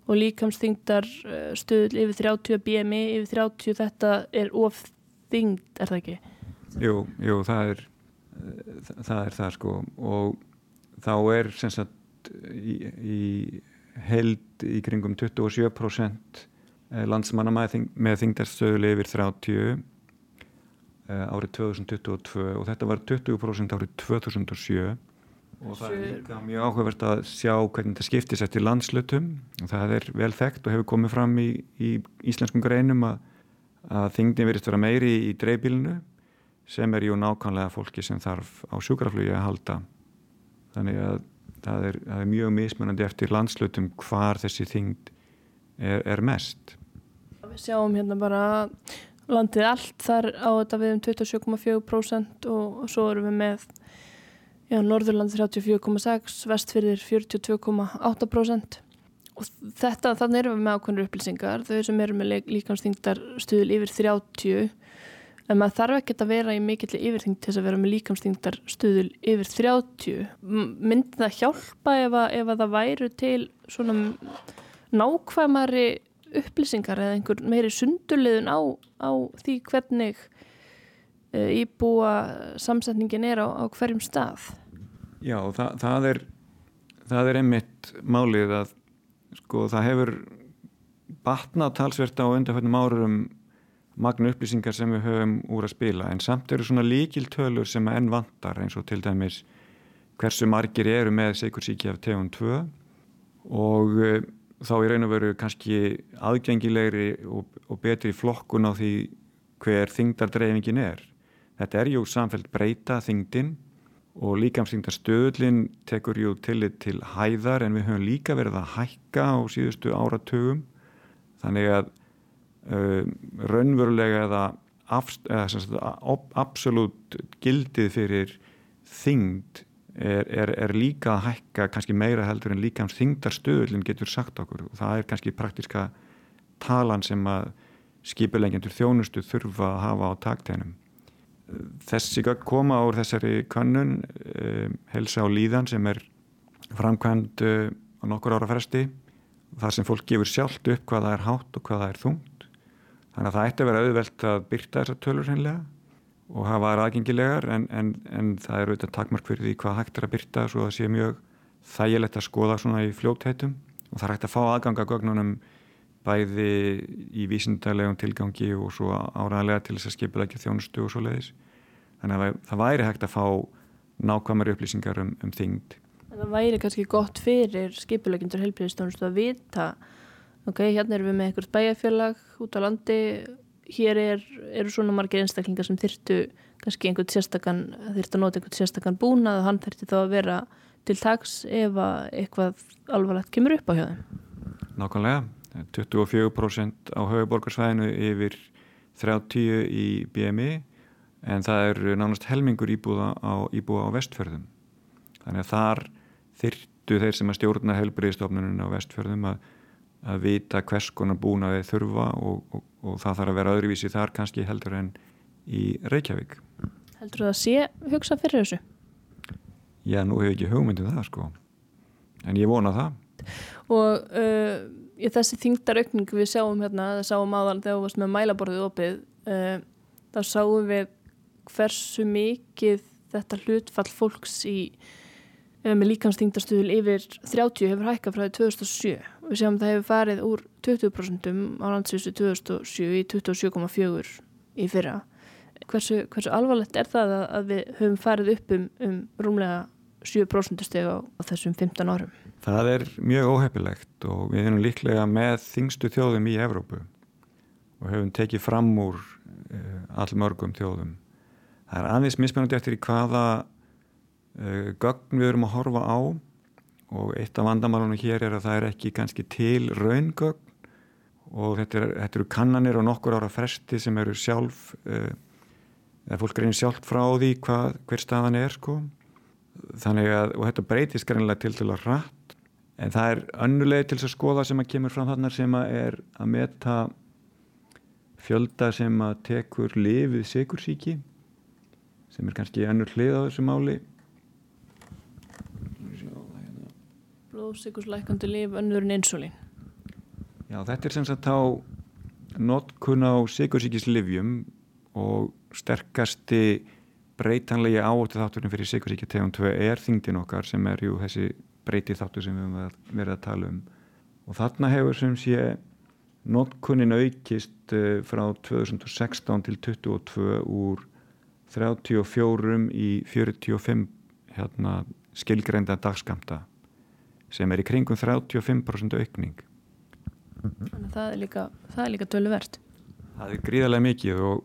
og líkamsþingdarstöðul yfir 30 BMI yfir 30 þetta er of þingd, er það ekki?
Jú, jú, það er það er það sko. Og þá er sem sagt í, í held í kringum 27% eh, landsmanna með þingdarstöðuli yfir 30 eh, árið 2022 og þetta var 20% árið 2007 og það er líka mjög áhugavert að sjá hvernig þetta skiptis eftir landslutum og það er vel þekkt og hefur komið fram í, í íslenskum greinum að, að þingdin verist vera meiri í dreifbílinu sem er jú nákvæmlega fólki sem þarf á sjúkraflugi að halda. Þannig að það er, það er mjög mismunandi eftir landslutum hvar þessi þingd er, er mest.
Við sjáum hérna bara landið allt þar á þetta við um 27,4% og, og svo erum við með já, Norðurland 34,6 Vestfyrðir 42,8% og þetta, þannig erum við með ákveðnur upplýsingar. Þau sem eru með líkansþingdar stuðil yfir 30 en maður þarf ekki að vera í mikill yfirþyngd til þess að vera með líkamsþyngdar stuðul yfir 30 myndi það hjálpa ef að, ef að það væru til svona nákvæmari upplýsingar eða einhver meiri sundurliðun á, á því hvernig e, íbúa samsetningin er á, á hverjum stað?
Já, það, það er það er einmitt málið að sko það hefur batnað talsvert á undarföldnum árum magna upplýsingar sem við höfum úr að spila en samt eru svona líkiltölur sem enn vantar eins og til dæmis hversu margir eru með sekursíki af tegund 2 og uh, þá í raun og veru kannski aðgengilegri og, og betri flokkun á því hver þingdardreifingin er. Þetta er jú samfélg breyta þingdin og líkamsþingdarstöðlinn tekur jú tillit til hæðar en við höfum líka verið að hækka á síðustu áratugum. Þannig að raunverulega eða, eða absolutt gildið fyrir þingd er, er, er líka að hækka kannski meira heldur en líkamsþingdarstöðlinn getur sagt okkur og það er kannski praktiska talan sem að skipulengjandur þjónustu þurfa að hafa á taktænum. Þessi koma úr þessari kannun um, helsa á líðan sem er framkvæmd uh, á nokkur ára fresti þar sem fólk gefur sjálft upp hvað það er hátt og hvað það er þungt. Þannig að það ætti að vera auðvelt að byrta þessar tölur hennilega og hafa aðgengilegar en, en, en það er auðvitað takmark fyrir því hvað hægt er að byrta svo að það sé mjög þægilegt að skoða svona í fljótheitum og það er hægt að fá aðganga gögnunum bæði í vísindarlegum tilgangi og svo áraðlega til þess að skipilegja þjónustu og svo leiðis. Þannig að það væri hægt að fá nákvæmari upplýsingar um, um þingd.
Það væri kannski gott fyrir skipilegjundur helbriðstjónustu að vita ok, hérna erum við með einhvert bæjarfélag út á landi, hér er, eru svona margir einstaklingar sem þyrtu kannski einhvern sérstakann, þyrtu að nota einhvern sérstakann búnað og hann þyrti þá að vera til tags ef eitthvað alvarlegt kemur upp á hjá þeim.
Nákvæmlega. 24% á höfuborgarsvæðinu yfir 30 í BMI en það er nánast helmingur íbúða á, íbúða á vestfjörðum. Þannig að þar þyrtu þeir sem að stjórna helbriðstofnunum á vestfjörðum að, að vita hvers konar búna þeir þurfa og, og, og það þarf að vera öðruvísi þar kannski heldur en í Reykjavík.
Heldur það að sé hugsa fyrir þessu?
Já, nú hefur ekki hugmyndið um það sko. En ég vona það.
Og uh, í þessi þingdaraukning við sjáum hérna, það sáum áðan þegar við varst með mælaborðið opið uh, þá sáum við hversu mikið þetta hlutfall fólks í með líkansþingdastuðul yfir 30 hefur hækkað frá 2007 og við sjáum það hefur farið úr 20% á landsvísu 2007 í 27,4 í fyrra. Hversu, hversu alvarlegt er það að, að við höfum farið upp um, um rúmlega 7% steg á, á þessum 15 árum?
Það er mjög óhefilegt og við erum líklega með þingstu þjóðum í Evrópu og höfum tekið fram úr uh, allmörgum þjóðum. Það er aðeins mismunandi eftir í hvaða uh, gögn við erum að horfa á og eitt af vandamálunum hér er að það er ekki kannski til raungögn. Og þetta, er, þetta eru kannanir og nokkur ára fresti sem eru sjálf, uh, eða fólk reynir sjálf frá því hvað, hver staðan er sko. Þannig að, og þetta breytist greinlega til til að rætt en það er önnuleg til þess að skoða sem að kemur fram þarna sem að er að meta fjölda sem að tekur lifið sikursíki sem er kannski önnur hlið á þessu máli
Blóðsikurslækandi lif önnur en insulín
Já þetta er sem sagt á notkun á sikursíkislifjum og sterkasti breytanlegi áóttu þátturinn fyrir sikursíkja tegum 2 er þingdin okkar sem er jú þessi breyti þáttu sem við höfum verið að tala um. Og þarna hefur sem sé notkunnin aukist eh, frá 2016 til 22 úr 34 í 45 hérna, skilgreinda dagskamta sem er í kringum 35% aukning.
Þannig það er líka, líka töluvert.
Það er gríðarlega mikið og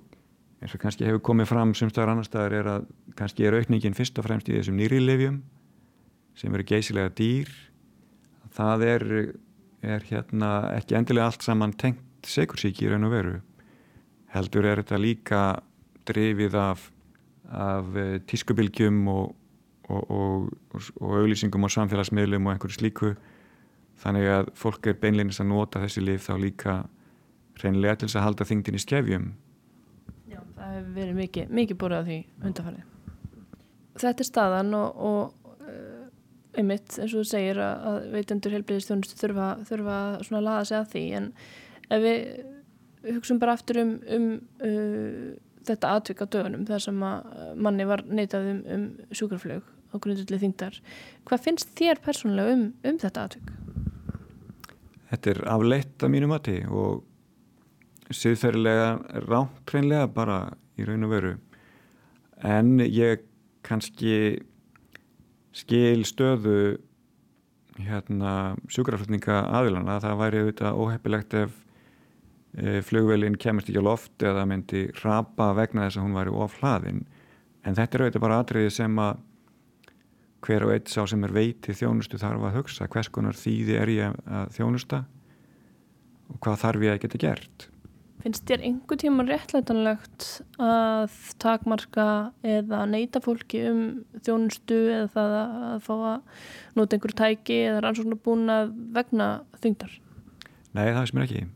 eins og kannski hefur komið fram sem staðar annar staðar er að kannski er aukningin fyrst og fremst í þessum nýrilefjum sem eru geysilega dýr. Það er, er hérna ekki endilega allt saman tengt sekursíki í raun og veru. Heldur er þetta líka drifið af, af eh, tískubilgjum og, og, og, og auglýsingum á samfélagsmiðlum og einhverju slíku. Þannig að fólk er beinleginnist að nota þessi lif þá líka reynilega til þess að halda þingdin í skefjum.
Já, það hefur verið mikið, mikið búið á því undarfærið Þetta er staðan og einmitt eins og þú segir að, að veitendur helbriðistjónustu þurfa, þurfa að laða sig að því. En ef við hugsun bara aftur um, um uh, þetta atvik á dögunum þar sem að manni var neitað um, um sjúkraflög á grundullið þingdar hvað finnst þér persónulega um, um þetta atvik?
Þetta er afleitt að mínu mati og siðferðilega rámt hreinlega bara í raun og veru. En ég kannski skil stöðu hérna sjúkraflutninga aðilana það væri auðvitað óheppilegt ef e, flugvelin kemist ekki á loft eða myndi rapa vegna þess að hún væri of hlaðin. En þetta er auðvitað bara atriði sem að hver og eitt sá sem er veiti þjónustu þarf að hugsa hvers konar þýði er ég að þjónusta og hvað þarf ég að geta gert
Finnst þér einhver tíma réttlætanlegt að takmarka eða neyta fólki um þjónustu eða það að fá að nota einhver tæki eða rannsóknar búin að vegna þyngdar?
Nei, það finnst mér ekki.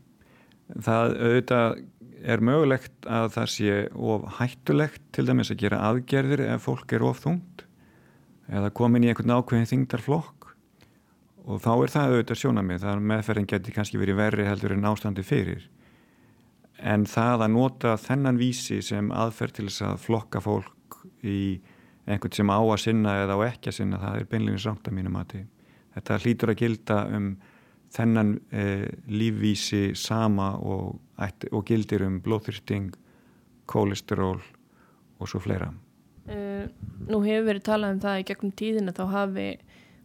Það auðvitað er mögulegt að það sé of hættulegt til dæmis að gera aðgerðir ef fólk er of þungt eða komin í einhvern ákveðin þyngdarflokk og þá er það auðvitað sjónamið. Það meðferðin geti kannski verið verri heldur en ástandi fyrir en það að nota þennan vísi sem aðferð til þess að flokka fólk í einhvern sem á að sinna eða á ekki að sinna, það er beinlegins rámt að mínu mati. Þetta hlýtur að gilda um þennan eh, lífvísi sama og, og gildir um blóðþyrsting, kólesteról og svo fleira.
Uh, nú hefur verið talað um það í gegnum tíðina þá hafi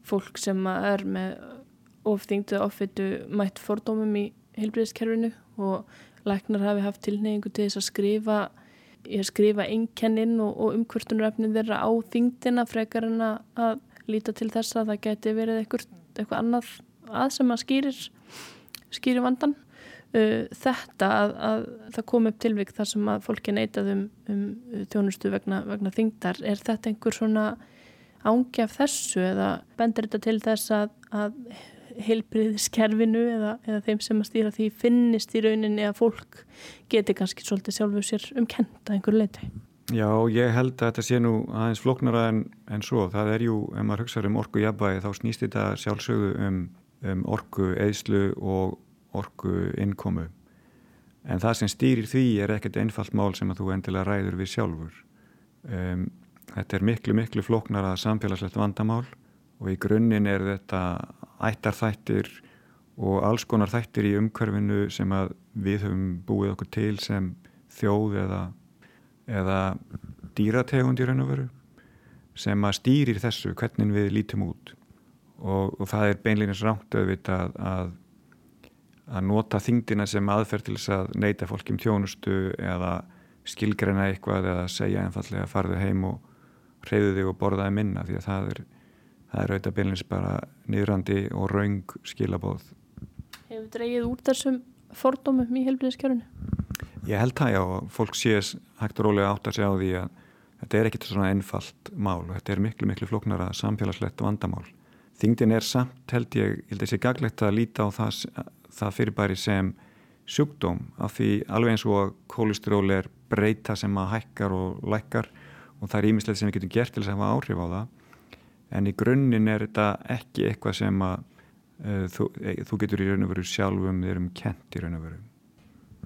fólk sem er með ofþyngdu ofittu mætt fordómum í heilbriðskerfinu og læknar hafi haft tilneyingu til þess að skrifa ég skrifa einkenninn og, og umkvörtunaröfnin þeirra á þingdina frekar en að líta til þess að það geti verið eitthvað, eitthvað annað að sem að skýrir skýrir vandan uh, þetta að, að það kom upp tilvík þar sem að fólki neitað um, um þjónustu vegna, vegna þingdar er þetta einhver svona ángjaf þessu eða bendur þetta til þess að, að heilbriðiskerfinu eða, eða þeim sem að stýra því finnist í rauninni að fólk geti kannski svolítið sjálfuð sér umkenda einhver leiti.
Já, ég held að þetta sé nú aðeins floknara en, en svo. Það er jú, ef maður hugsaður um orku jafnvægi, þá snýst þetta sjálfsögðu um, um orku eðslu og orku innkomu. En það sem stýrir því er ekkert einfalt mál sem að þú endilega ræður við sjálfur. Um, þetta er miklu, miklu floknara samfélagslegt vandamál og í grunninn er þetta ættarþættir og alls konar þættir í umhverfinu sem að við höfum búið okkur til sem þjóð eða, eða dýrategund í raun og veru sem að stýrir þessu hvernig við lítum út og, og það er beinleginins rámt auðvitað að, að nota þingdina sem aðferð til þess að neyta fólk um tjónustu eða skilgreina eitthvað eða segja einfallega farðu heim og reyðu þig og borðaði minna því að það er það er auðvitað byrjins bara niðrandi og raung skilabóð.
Hefur dreigið úr þessum fordómum í helbriðskjörunu?
Ég held það já, fólk séðs hægt og rólega átt að segja á því að þetta er ekkert svona einfalt mál og þetta er miklu miklu floknara samfélagslegt vandamál. Þingdin er samt held ég, ég held að sé gaglegt að líta á það, það fyrirbæri sem sjúkdóm af því alveg eins og kólistról er breyta sem að hækkar og lækkar og það er ímislegt sem við getum gert til þess að hafa áhrif á það. En í grunninn er þetta ekki eitthvað sem að uh, þú, e, þú getur í raun og veru sjálfum þeir um kent í raun og veru.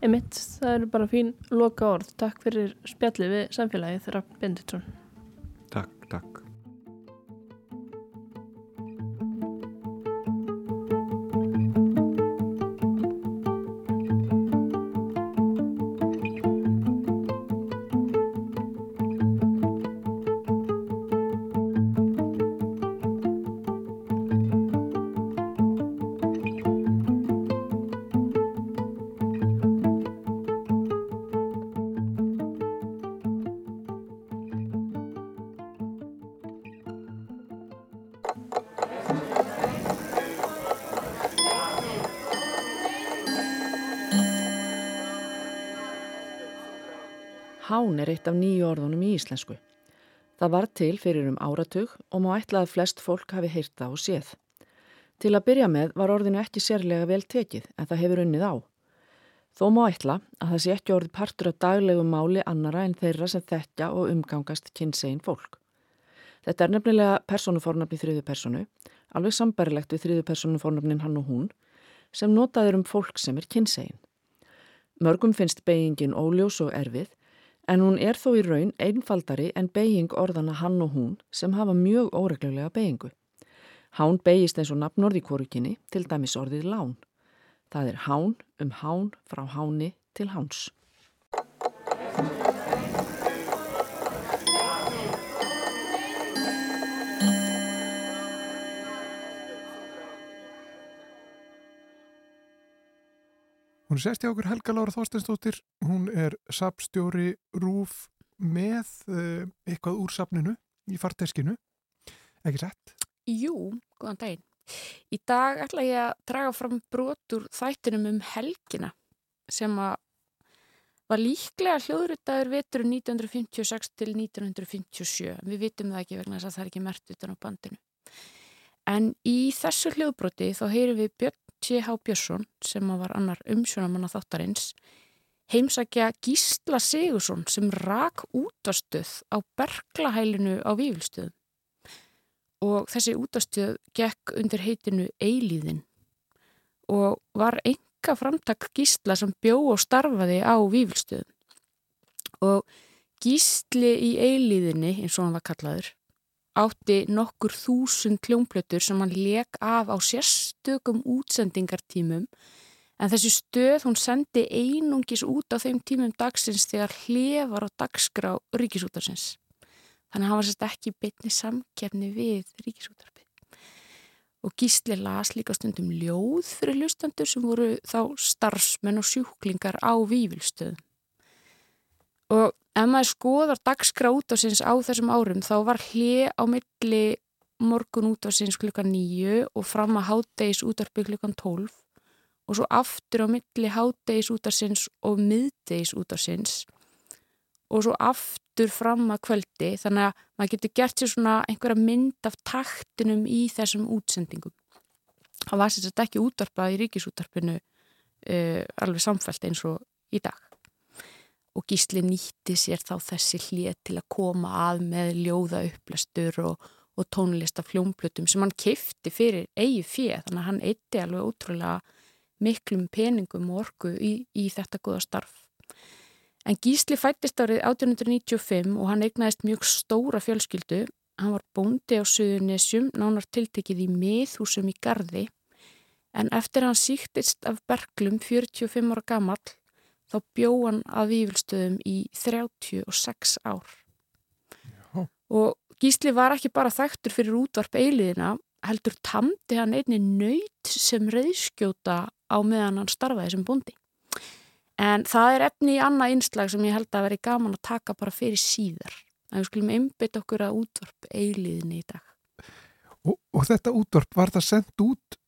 Emitt, það eru bara fín loka orð. Takk fyrir spjallið við samfélagið, Raff Benditsson.
Takk, takk
er eitt af nýju orðunum í íslensku. Það var til fyrir um áratug og má ætla að flest fólk hafi heyrta og séð. Til að byrja með var orðinu ekki sérlega vel tekið en það hefur unnið á. Þó má ætla að það sé ekki orðið partur af daglegu máli annara en þeirra sem þettja og umgangast kynsegin fólk. Þetta er nefnilega personufornafni þriðu personu, alveg sambarilegt við þriðu personufornafnin hann og hún, sem notaður um fólk sem er kynsegin. Mörgum finnst beigingin óljós og erfið en hún er þó í raun einfaldari en beiging orðana hann og hún sem hafa mjög óreglulega beigingu. Hán beigist eins og nafnorð í kvorukinni, til dæmis orðið lán. Það er hán um hán frá háni til háns.
Hún er í okkur Helga Lára Þorsteinsdóttir, hún er sapstjóri Rúf með uh, eitthvað úr sapninu í farteskinu, ekki sett?
Jú, góðan daginn. Í dag ætla ég að draga fram brotur þættinum um helgina sem að var líklega hljóðritaður vetur 1956 til 1957. Við vitum það ekki vegna þess að það er ekki mert utan á bandinu. En í þessu hljóðbroti þá heyrum við Björn T.H. Björnsson sem var annar umsjónamanna þáttarins heimsækja Gísla Sigursson sem rak útastöð á Berglahælinu á Vífilstöðum. Og þessi útastöð gekk undir heitinu Eilíðin og var enga framtak Gísla sem bjó og starfaði á Vífilstöðum. Og Gísli í Eilíðinni, eins og hann var kallaður, átti nokkur þúsund kljómplötur sem hann leik af á sérstökum útsendingartímum en þessi stöð hún sendi einungis út á þeim tímum dagsins þegar hlefar á dagskrá ríkisútarsins. Þannig að hann var sérst ekki betni samkefni við ríkisútarfi. Og Gísli las líka stundum ljóð fyrir hlustandur sem voru þá starfsmenn og sjúklingar á vývilstöðum. Og ef maður skoðar dagskrá útafsins á þessum árum þá var hlið á milli morgun útafsins klukkan nýju og fram að háttegis útarpi klukkan tólf og svo aftur á milli háttegis útafsins og miðdegis útafsins og svo aftur fram að kvöldi þannig að maður getur gert sér svona einhverja mynd af taktinum í þessum útsendingum. Það var sérstaklega ekki útarpað í ríkisútarpinu uh, alveg samfælt eins og í dag og Gísli nýtti sér þá þessi hlið til að koma að með ljóða upplæstur og, og tónlist af fljómplutum sem hann kifti fyrir eigi fjöð þannig að hann eitti alveg ótrúlega miklum peningum og orgu í, í þetta góða starf. En Gísli fættist árið 1895 og hann eignaðist mjög stóra fjölskyldu. Hann var bóndi á Suðunisjum, nánar tiltekið í miðhúsum í Garði en eftir hann síktist af Berglum 45 ára gammal þá bjóðan að vývilstöðum í 36 ár. Já. Og Gísli var ekki bara þekktur fyrir útvarp eiliðina, heldur tamdi hann einni nöyt sem reyðskjóta á meðan hann starfaði sem bondi. En það er efni í annað einslag sem ég held að veri gaman að taka bara fyrir síðar. En við skulum einbytta okkur að útvarp eiliðinni í dag.
Og, og þetta útvarp, var það sendt út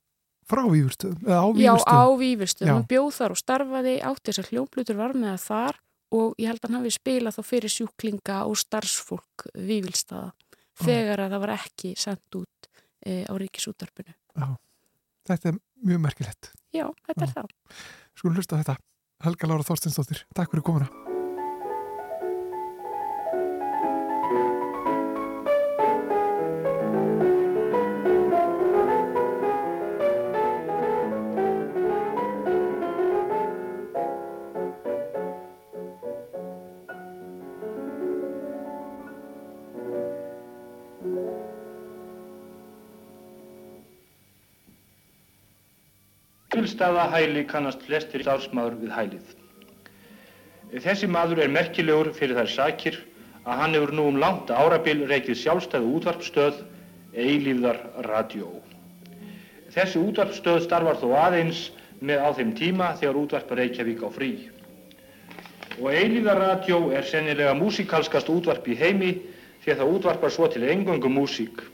frá Vífurstöðum?
Já, á Vífurstöðum. Hann bjóð þar og starfaði átti þessar hljómblutur var með þar og ég held að hann hafi spilað þá fyrir sjúklinga og starfsfólk Vífilstaða þegar að það var ekki sendt út e, á ríkisútarpinu.
Já, þetta er mjög merkilegt.
Já, þetta Já. er það.
Skulum hlusta þetta. Helga Lára Þorstinsdóttir, takk fyrir komuna.
Tilstaða hæli kannast flestir starfsmaður við hælið. Þessi maður er merkilegur fyrir þær sakir að hann hefur nú um langt árabil reykið sjálfstæðu útvarpstöð Eilífðar Radio. Þessi útvarpstöð starfar þó aðeins með á þeim tíma þegar útvarpa Reykjavík á frí. Og Eilífðar Radio er sennilega músikalskast útvarp í heimi því að það útvarpar svo til engöngu músík.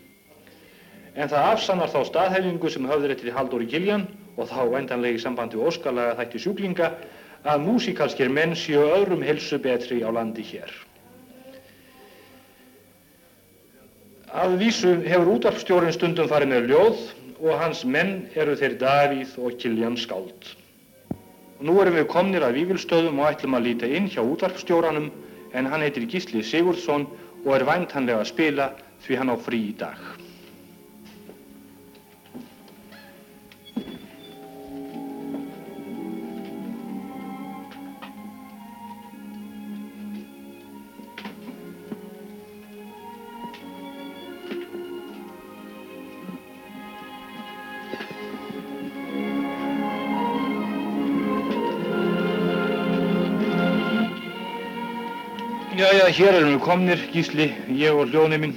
En það afsannar þá staðhæfingu sem höfður eftir Halldóri Giljan og þá endanlega í sambandi við óskalega þætti sjúklinga að músikalskir menn séu öðrum helsu betri á landi hér. Að vísu hefur útvarpstjórin stundum farið með ljóð og hans menn eru þeir Davíð og Kiljan Skáld. Nú erum við komnir að Vívilstöðum og ætlum að líta inn hjá útvarpstjóranum en hann heitir Gísli Sigurdsson og er væntanlega að spila því hann á frí í dag. Jæja, hér erum við komnir, Gísli, ég og hljóðni minn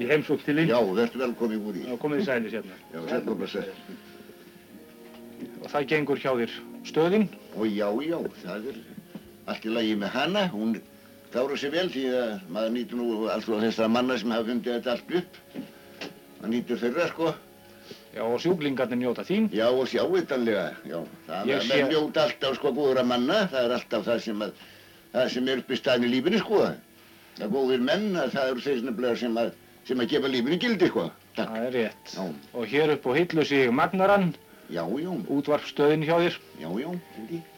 í heimsók til þín.
Já, verður velkomið úr í.
Já, komið í sæli sérna.
Já, velkomið sæli.
Og það gengur hjá þér stöðin.
Og já, já, það er allt í lagi með hana. Hún klára sér vel því að maður nýtur nú alltaf þessara manna sem hafa fundið þetta allt upp. Það nýtur þeirra, sko.
Já, og sjúklingarnir njóta þín.
Já, og sjáutanlega, já. Það er
sé...
njóta alltaf, sko, góðra manna. Það er alltaf það sem, að, það sem er upp í staðin í lífinu, sko. Það er góðir menn, að það eru þeir nefnilega sem að, sem að gefa lífinu gildi, sko. Takk.
Það er rétt.
Já,
Og hér upp á hillu sé ég Magnarann, útvarpstöðin hjá þér.
já, já.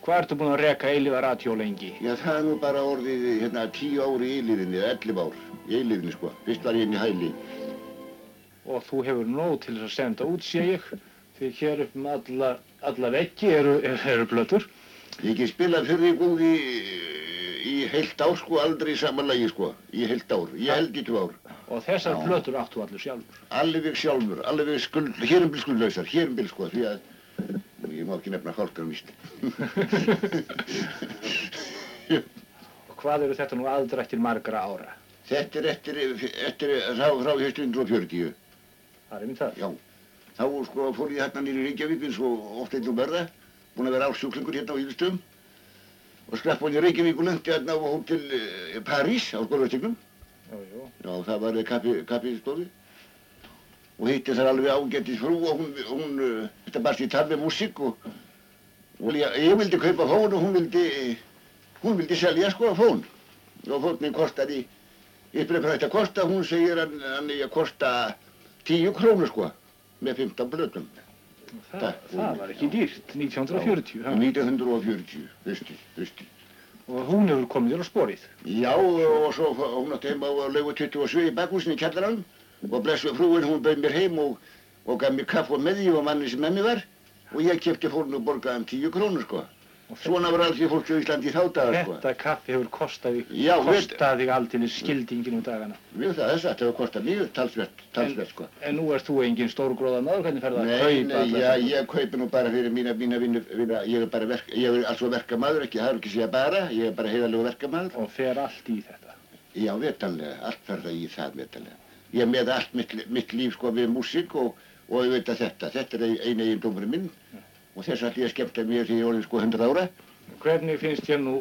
Hvað ertu búin að reka eilifa ratjó lengi?
Já, það er nú bara orðið, hérna, tíu ári í eilíðinni, eða ellefu ár í eilíðinni, sko. Fyrst var ég inn í hæli.
Og þú hefur nóg til þess að senda út, sé ég. Því hér upp um alla, alla veggi eru, eru blötur.
Ég ekki spilað fyrir því góði í heilt ár, sko, aldrei í sama lagi, sko. Í heilt ár. Ég held í tvö ár.
Og þessar
Já.
blötur áttu allur sjálfur.
Alveg sjálfur, alveg skuld, hérumbil skuldlausar, hérumbil, sko, því að ég má ekki nefna hálkar víst.
Og hvað eru þetta nú aðdrættir margra ára?
Þetta er eftir, eftir, frá, frá höstu 140.
Það er minn það.
Já. Þá, sko, fór ég hérna nýri Reykjavík eins og oft einn og verða, búinn að vera ásjúklingur hérna á Íðustöðum og skrapp hann í Reykjavík og löndi hérna á hótel eh, París á skólastignum.
Jú, jú.
Já, það var kappi, kappistofi og hitti þar alveg ágættis frú og hún, hún uh, þetta barst í með músík og, og ég, ég vildi kaupa fón og hún vildi, hún vildi selja sko fón og fónnin kostaði, ég spyrir hvað þetta kosta, hún segir hann, hann er að kosta 10 krónur sko með 15 blötum.
Það,
Takk.
það var ekki dýrt, 1940. ha?
1940, veistu, veistu.
Og hún hefur komið þér á sporið.
Já, og svo hún átti heima á laugu 27 í bakhúsinu í kjallaranum og blessu frúin, hún bauð mér heim og, og gaf mér kaff og með því og manni sem með mér var og ég kefti fórn og borgaði um 10 krónur, sko. Svona var alls í fólki á Íslandi í þá dagar, sko.
Þetta kaffi hefur kostað þig, aldrei skildingin úr dagana.
Við það þess að þetta hefur kostað mjög talsvert, talsvert, sko.
En nú ert þú engin stórgróða maður, hvernig ferð að
Nei,
kaupa
nei,
alla
já, ég kaupi nú bara fyrir mína, mína vinnu, vinna, ég er bara verk, ég er altså verkamaður, ekki, það er ekki að segja bara, ég er bara heiðalegu verkamaður.
Og fer allt í þetta.
Já, vetanlega, allt fer það í það, vetanlega. Ég með allt mitt, mitt líf, sko, við músík og, og og þess að ég skemmta mér því ég orðin, sko, 100 ára.
Hvernig finnst þér nú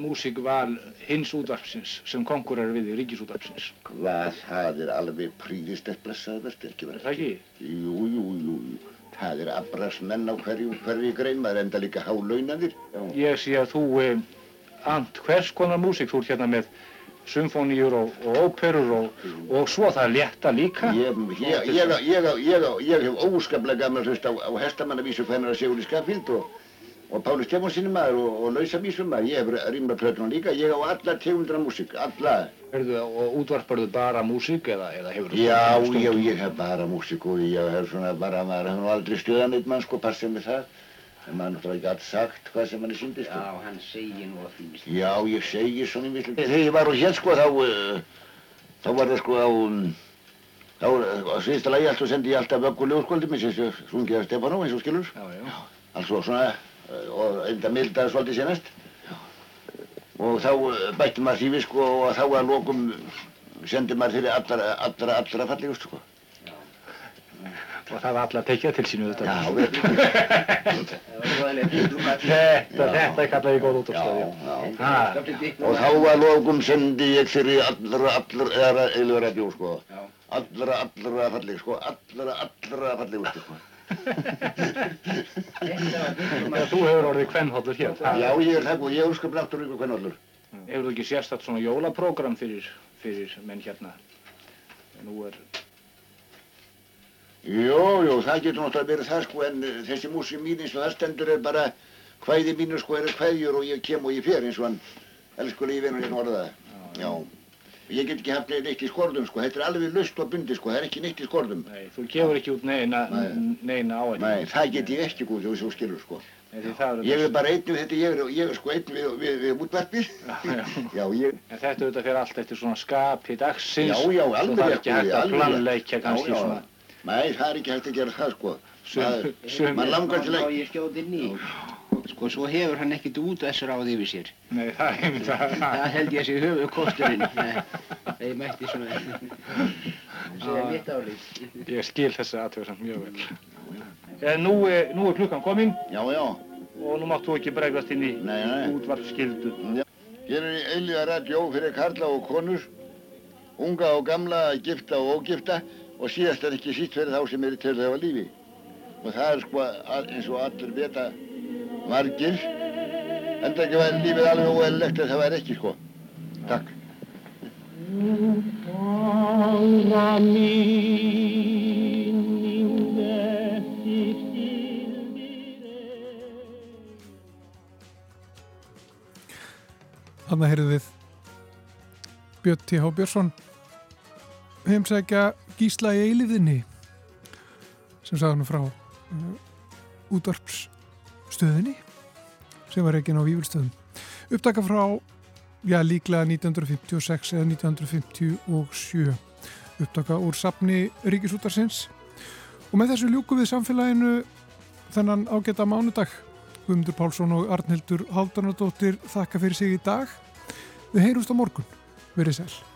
músikval hins útvarpsins sem konkurar við í ríkisútvarpsins?
Hvað, það er alveg príðistett blessaður, verður ekki
Er
verið.
það ekki?
Jú, jú, jú, jú. Það er abrasmenn á hverju, hverju grein, maður enda líka hálaunadir. Já.
Ég sé að þú um, ant hvers konar músík, þú ert hérna með symfóníur og, og óperur og, og svo það létta líka.
Ég, ég, ég, ég, hef óskaplega gaman að hlusta á, á hestamannavísu hvernig að Sigurði Skaffild og, og Páli Stefánsinni maður og, lausavísum maður. Ég hef rýmla plötuna líka, ég á alla tegundra músík, alla.
Erðu, og útvarparðu bara músík eða, eða hefur
Já, já, ég hef bara músík og ég hef svona bara, maður hef nú aldrei stuðan eitt mann sko, passið með það. En maður náttúrulega allt sagt hvað sem hann er síndi sko.
Já, hann segir nú að því.
Já, ég segi svona mislu. Þegar ég var á hér sko, þá, uh, þá var það sko á, um, þá, uh, á síðasta lagi alltaf sendi ég alltaf vöggu ljóðskvöldi með sér sungið af Stefánó, eins og skilur.
Já, já.
Alltaf svona, uh, og enda mildaði svolítið senast. Og þá uh, bætti maður því við sko, og þá að lokum sendi maður þeirri allra, allra, allra fallegust sko.
Og það var alla tekjað til sínu þetta. Þetta, þetta er kallað í góð. Ha,
Og þá að lokum sendi ég þeirri allra, allra, eða eða ræðjó sko. Allra, allra falleg sko, allra, allra fallegust sko.
þegar þú hefur orðið kvennhollur hér.
Já, ég er það og ég er skap náttúrulega ykkur hvernig allur.
Hefur þú ekki sérstætt svona jólaprógram fyrir, fyrir menn hérna? Nú er,
Jó, jó, það getur náttúrulega verið það sko, en uh, þessi músík mín eins og það stendur er bara hvæði mínu sko eru hvæðjur og ég kem og ég fer eins og hann elskulegi vinur hérna orðaði. Já. Ég get ekki haft neitt í skordum sko, þetta er alveg lust og bundi sko, það er ekki neitt í skordum.
nei, þú gefur ekki út neina, neina áættu.
Nei, það get ég ekki góð, þú skilur sko.
Nei,
Ég
er
bara einn við þetta, ég er, ég er sko einn við, við, við útvarpið.
Já,
Já, ég,
En þetta auðvitað fyrir allt eftir svona skapi dagsins.
já, já, alveg
er
rétt,
ekki hægt að planleikja kannski
Já, já.
svona.
Nei, það er ekki hægt að gera það sko. Það- Man langar til að...
ég skjóti inn í. Sko, svo hefur hann ekkert út þess ráð yfir sér.
Nei, það er einmitt það.
Það held ég að sé höfu kosturinn. Það ég mætti svona. Segja mitt álið.
Ég skil þessa aðtöðsamt mjög vel. En nú er, nú er klukkan komin
Já, já.
og nú máttu ekki bregðast inn í
Nei, nei.
útvarpskildu.
Hér er eilíða radjó fyrir karla og konur, unga og gamla, gifta og ógifta og síðast en ekki sítt fyrir þá sem eru til þeirra lífi. Og það er sko að- eins og allir vita margir, enda ekki væri lífið alveg óeðlilegt en það væri ekki sko. Takk.
Þannig að heyrðu við Björn T.H. Björnsson heimsækja Gísla í eiliðinni sem sagði hann frá uh, útvarpsstöðinni sem var ekki á vývilstöðum. Upptaka frá, já líklega 1956 eða 1957 upptaka úr sapni Ríkisútarsins og með þessu ljúku við samfélaginu þennan ágæta mánudag Guðmundur Pálsson og Arnhildur Haldanadóttir þakka fyrir sig í dag. Við heyrumst á morgun. Verið sæl.